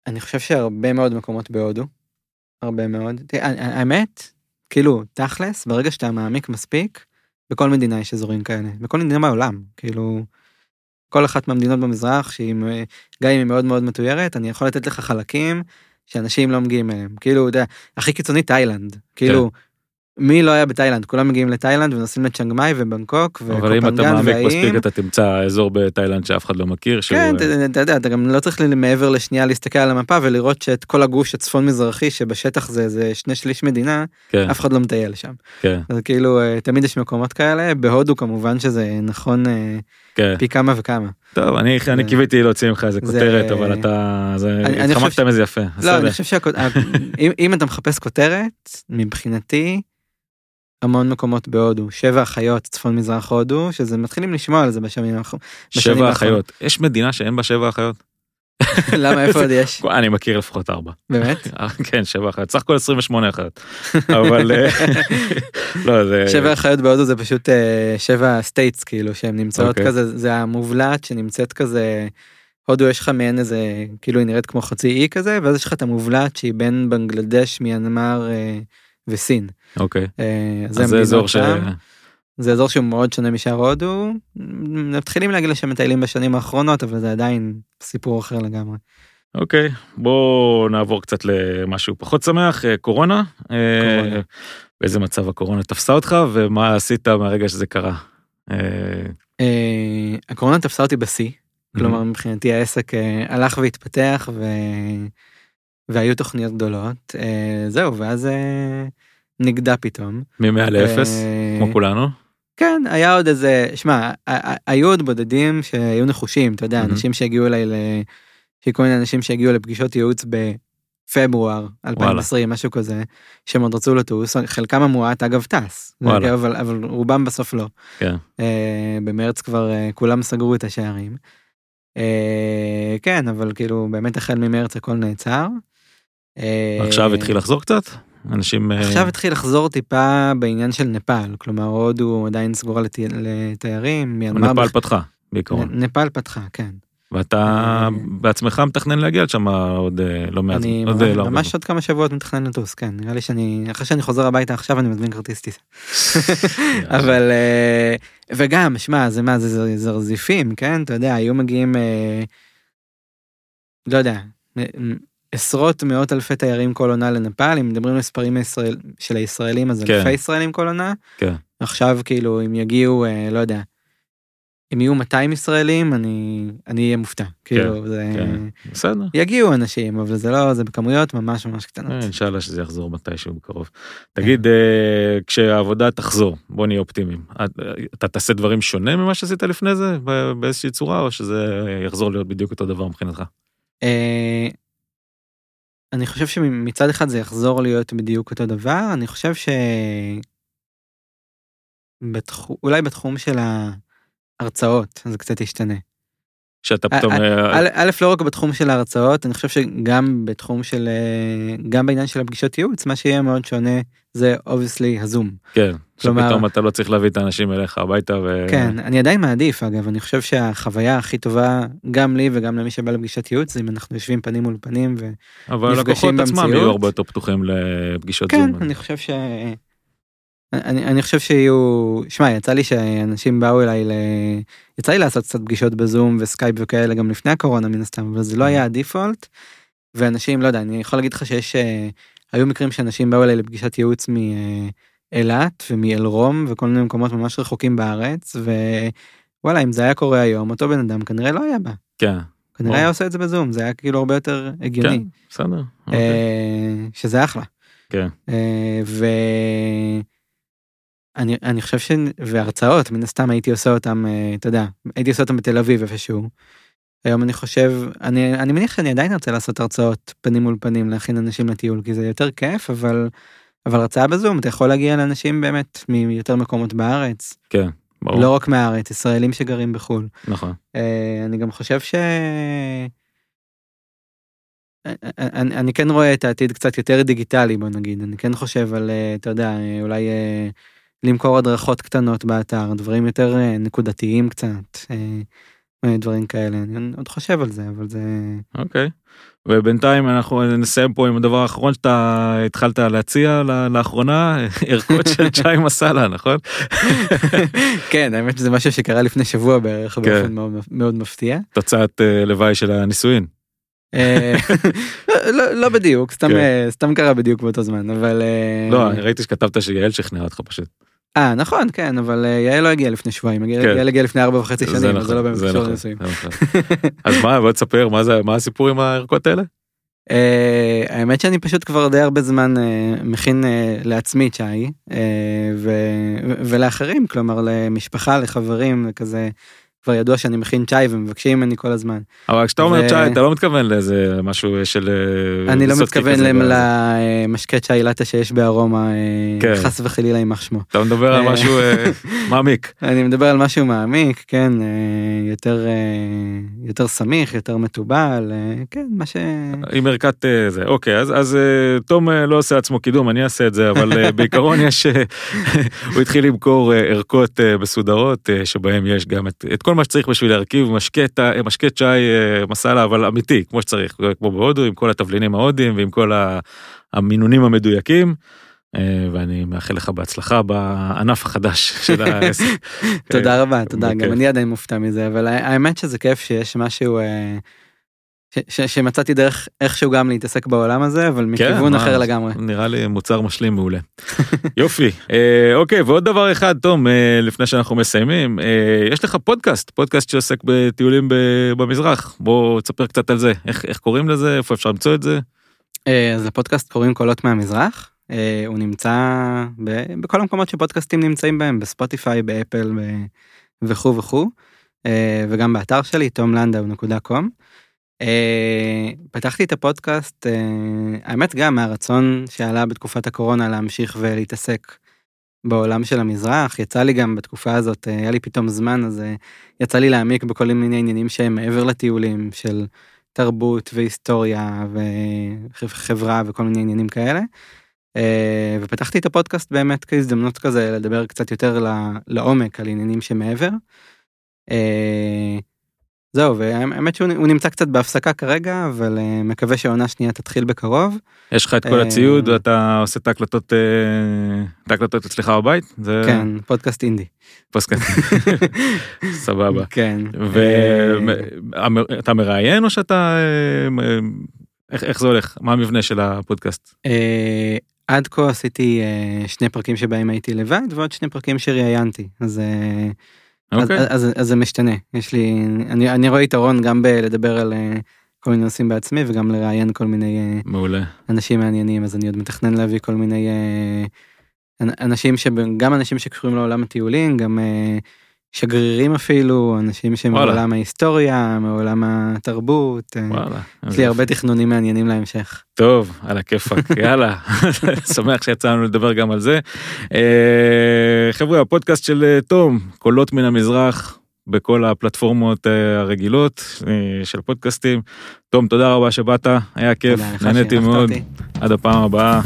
אני חושב שהרבה מאוד מקומות בהודו. הרבה מאוד. האמת, כאילו, תכלס, ברגע שאתה מעמיק מספיק, בכל מדינה יש אזורים כאלה. בכל מדינה בעולם. כאילו, כל אחת מהמדינות במזרח, שהיא, גם אם היא מאוד מאוד מתוירת, אני יכול לתת לך חלקים שאנשים לא מגיעים אליהם. כאילו, אתה יודע, הכי קיצוני תאילנד. כאילו, מי לא היה בתאילנד? כולם מגיעים לתאילנד ונוסעים לצ'אנג מאי ובנקוק אבל אם אתה מעמיק. מספיק אתה תמצא אזור בתאילנד שאף אחד לא מכיר. כן, אה, אתה- יודע, אתה גם לא צריך מעבר לשנייה להסתכל על המפה ולראות שאת כל הגוש הצפון מזרחי שבשטח זה זה שני שליש מדינה, כן, אף אחד לא מטייל שם. כן, אז כאילו אה, תמיד יש מקומות כאלה, בהודו כמובן שזה נכון אה, כן. פי כמה וכמה. טוב, אני אני קיוויתי להוציא ממך איזה זה- כותרת, אבל אתה... זה- התחמקת מזה יפה. לא. אני חושב שאם <laughs> אתה מחפש כותרת, מבחינתי, המון מקומות בהודו, שבע אחיות צפון מזרח הודו, שזה מתחילים לשמוע על זה בשנים האחרונות. שבע. אחיות. יש מדינה שאין בה שבע אחיות? <laughs> למה איפה עוד יש? <laughs> אני מכיר לפחות ארבע. באמת? <laughs> כן, שבע אחיות. סך הכל 28 אחיות. אבל... אה, לא, זה... שבע החיות בהודו זה פשוט אה, שבע states כאילו שהן נמצאות אוקיי. כזה זה המובלעת שנמצאת כזה. הודו יש לך מעין איזה כאילו היא נראית כמו חצי אי כזה ואז יש לך את המובלעת שהיא בין בנגלדש מיינמר אה, וסין. אוקיי. אה, אז זה אזור ש... זה אזור שהוא מאוד שונה משאר הודו. מתחילים להגיד לשם מטיילים בשנים האחרונות אבל זה עדיין סיפור אחר לגמרי. אוקיי, בואו נעבור קצת למשהו פחות שמח, אה, קורונה. אה, קורונה. באיזה מצב הקורונה תפסה אותך ומה עשית מהרגע שזה קרה? הקורונה תפסה אותי בשיא. כלומר מבחינתי העסק הלך והתפתח. והיו תוכניות גדולות אה, זהו ואז אה, נגדע פתאום. ממאה לאפס, אה, כמו כולנו. כן היה עוד איזה שמע היו עוד בודדים שהיו נחושים אתה יודע מהמם. אנשים שהגיעו אליי ל... כל מיני אנשים שהגיעו לפגישות ייעוץ בפברואר 2020 משהו כזה שהם עוד רצו לטוס חלקם המועט אגב טס וואלה. אבל, אבל רובם בסוף לא. כן. אה, במרץ כבר אה, כולם סגרו את השערים. אה, כן אבל כאילו באמת החל ממרץ הכל נעצר. אה, עכשיו התחיל לחזור קצת? אנשים... אה, עכשיו התחיל לחזור טיפה בעניין של נפאל כלומר הודו עדיין סגורה לת... לתיירים. נפאל בכ- פתחה בעיקרון. נ- נפאל פתחה כן. ואתה אה, בעצמך מתכנן להגיע לשם עוד לא מעט. אני עוד, אה, לא ממש עוד כמה שבועות מתכנן לטוס כן נראה לי שאני אחרי שאני חוזר הביתה עכשיו אני מזמין כרטיס טיסה. <laughs> אבל וגם שמע זה מה זה זרזיפים כן אתה יודע היו מגיעים לא יודע עשרות מאות אלפי תיירים כל עונה לנפאל אם מדברים על מספרים הישראל, של הישראלים אז כן. אלפי ישראלים כל עונה. כן. עכשיו כאילו אם יגיעו אה, לא יודע. אם יהיו 200 ישראלים אני אני אהיה מופתע כאילו זה כן. בסדר. יגיעו אנשים אבל זה לא זה בכמויות ממש ממש קטנות. אה, אינשאללה שזה יחזור מתישהו בקרוב. תגיד, אה, כשהעבודה תחזור, בוא נהיה אופטימיים. את- אתה תעשה דברים שונה ממה שעשית לפני זה באיזושהי צורה, או שזה יחזור להיות בדיוק אותו דבר מבחינתך? אני חושב שמצד אחד זה יחזור להיות בדיוק אותו דבר, אני חושב ש... בתחו... אולי בתחום של ההרצאות זה קצת ישתנה. שאתה פתאום... א- אה, א', לא רק בתחום של ההרצאות, אני חושב שגם בתחום של, אה, גם בעניין של הפגישות ייעוץ, מה שיהיה מאוד שונה זה obviously הזום. כן, כלומר- שפתאום אתה לא צריך להביא את האנשים אליך הביתה ו... כן, אני עדיין מעדיף, אגב, אני חושב שהחוויה הכי טובה, גם לי וגם למי שבא לפגישת ייעוץ, זה אם אנחנו יושבים פנים מול פנים, ו... אבל נפגשים הלקוחות עצמם במציאות. יהיו הרבה יותר פתוחים לפגישות כן, זום. אני חושב ש... אני, אני חושב שיהיו, שמע, יצא לי שאנשים באו אליי, ל... יצא לי לעשות קצת פגישות בזום וסקייפ וכאלה גם לפני הקורונה מן הסתם, אבל זה לא היה ה default. ואנשים, לא יודע, אני יכול להגיד לך שיש, אה, היו מקרים שאנשים באו אליי לפגישת ייעוץ מאילת ומאלרום וכל מיני מקומות ממש רחוקים בארץ, ווואלה, אם זה היה קורה היום, אותו בן אדם כנראה לא היה בא. כן, כנראה ברור. היה עושה את זה בזום, זה היה כאילו הרבה יותר הגיוני. כן, בסדר. אוקיי. אה, שזה אחלה. כן. אה, ו... אני, אני חושב ש... והרצאות, מן הסתם הייתי עושה אותם, אה, אתה יודע, הייתי עושה אותם בתל אביב איפשהו. היום אני חושב, אני, אני מניח שאני עדיין רוצה לעשות הרצאות פנים מול פנים, להכין אנשים לטיול, כי זה יותר כיף, אבל, אבל הרצאה בזום, אתה יכול להגיע לאנשים באמת מיותר מקומות בארץ, כן, ברור. לא רק מהארץ, ישראלים שגרים בחו"ל. נכון. אה, אני גם חושב ש... אני, אני כן רואה את העתיד קצת יותר דיגיטלי בוא נגיד אני כן חושב על אה, אתה יודע אה, אולי אה, למכור הדרכות קטנות באתר דברים יותר אה, נקודתיים קצת אה, דברים כאלה אני עוד חושב על זה אבל זה אוקיי. ובינתיים אנחנו נסיים פה עם הדבר האחרון שאתה התחלת להציע לאחרונה, <laughs> ערכות של <laughs> צ'אי מסאלה, נכון? <laughs> כן האמת שזה משהו שקרה לפני שבוע בערך כן. באופן מאוד, מאוד מפתיע. תוצאת אה, לוואי של הנישואין. אה, לא, לא בדיוק סתם כן. אה, סתם קרה בדיוק באותו זמן אבל אה, לא, אני ראיתי שכתבת שיעל שכנעה אותך פשוט. אה נכון כן אבל יעל לא הגיעה לפני שבועיים יעל כן. יעל הגיעה לפני ארבע וחצי שנים אז זה לא נכון, באמת קשור נכון, לנישואים. נכון. אז מה, בוא תספר, מה זה, מה הסיפור עם הערכות האלה? האמת שאני פשוט כבר די הרבה זמן מכין לעצמי צ'אי ו- ולאחרים כלומר למשפחה לחברים כזה כבר ידוע שאני מכין צ'אי ומבקשים ממני כל הזמן. אבל כשאתה אומר צ'אי, אתה לא מתכוון לאיזה משהו של... אה, אני לא מתכוון. למשקה צ'אי לאטה שיש בארומה אה, כן. חס וחלילה יימח שמו. אתה מדבר על אה, משהו אה, <laughs> מעמיק. אני מדבר על משהו מעמיק כן אה, יותר אה, יותר סמיך יותר מתובל אה, כן מה ש... עם ערכת אה, זה אוקיי אז אז אה, תום אה, לא עושה עצמו קידום אני אעשה את זה אבל אה, <laughs> בעיקרון יש אה, <laughs> הוא התחיל למכור אה, ערכות אה, מסודרות אה, שבהם יש גם את כל מה שצריך בשביל להרכיב משקה צ'אי אה, מסאלה אבל אמיתי כמו שצריך כמו בהודו עם כל התבלינים ההודים ועם כל המינונים המדויקים. אה, ואני מאחל לך בהצלחה בענף החדש <laughs> של העסק. תודה רבה תודה. גם אני עדיין מופתע מזה אבל האמת שזה כיף שיש משהו אה, ש- ש- שמצאתי דרך איכשהו גם להתעסק בעולם הזה אבל מכיוון כן, מה, אחר לגמרי. נראה לי מוצר משלים מעולה. <laughs> יופי. אה, אוקיי, ועוד דבר אחד, תום, אה, לפני שאנחנו מסיימים, אה, יש לך פודקאסט, פודקאסט שעוסק בטיולים ב- במזרח. בוא תספר קצת על זה, איך, איך קוראים לזה, איפה אפשר למצוא את זה? אה, אז לפודקאסט קוראים קולות מהמזרח אה, הוא נמצא ב- בכל המקומות שפודקאסטים נמצאים בהם בספוטיפיי באפל ב- וכו' וכו' אה, וגם באתר שלי tomlandau.com. אה, פתחתי את הפודקאסט אה, האמת גם מהרצון שעלה בתקופת הקורונה להמשיך ולהתעסק בעולם של המזרח יצא לי גם בתקופה הזאת אה, היה לי פתאום זמן אז אה, יצא לי להעמיק בכל מיני עניינים שהם מעבר לטיולים של תרבות והיסטוריה וחברה וכל מיני עניינים כאלה. אה, ופתחתי את הפודקאסט באמת כהזדמנות כזה לדבר קצת יותר לעומק על עניינים שמעבר. אה, זהו והאמת שהוא הוא נמצא קצת בהפסקה כרגע אבל אה, מקווה שהעונה שנייה תתחיל בקרוב. יש לך את כל אה, הציוד ואתה עושה את ההקלטות, אה, את ההקלטות אצלך בבית? זה כן פודקאסט אינדי. פודקאסט. <laughs> סבבה. כן. ואתה מראיין או שאתה... איך, איך זה הולך? מה המבנה של הפודקאסט? עד כה עשיתי שני פרקים שבהם הייתי לבד ועוד שני פרקים שראיינתי אז, אוקיי. אז, אז, אז זה משתנה יש לי אני, אני רואה יתרון גם בלדבר על אה, כל מיני נושאים בעצמי וגם לראיין כל מיני אה, מעולה. אנשים מעניינים אז אני עוד מתכנן להביא כל מיני אה, אנ- אנשים שגם אנשים שקשורים לעולם הטיולים גם שגרירים אפילו אנשים שהם וואלה. מעולם ההיסטוריה מעולם התרבות. אה, וואלה. יש לי הרבה תכנונים מעניינים להמשך. טוב, על הכיפאק, <laughs> יאללה. <laughs> שמח שיצא לנו לדבר גם על זה. אה, חבר'ה, הפודקאסט של אה, תום, קולות מן המזרח, בכל הפלטפורמות הרגילות של פודקאסטים. תום, תודה רבה שבאת, היה כיף, נהניתי מאוד. עד הפעם הבאה,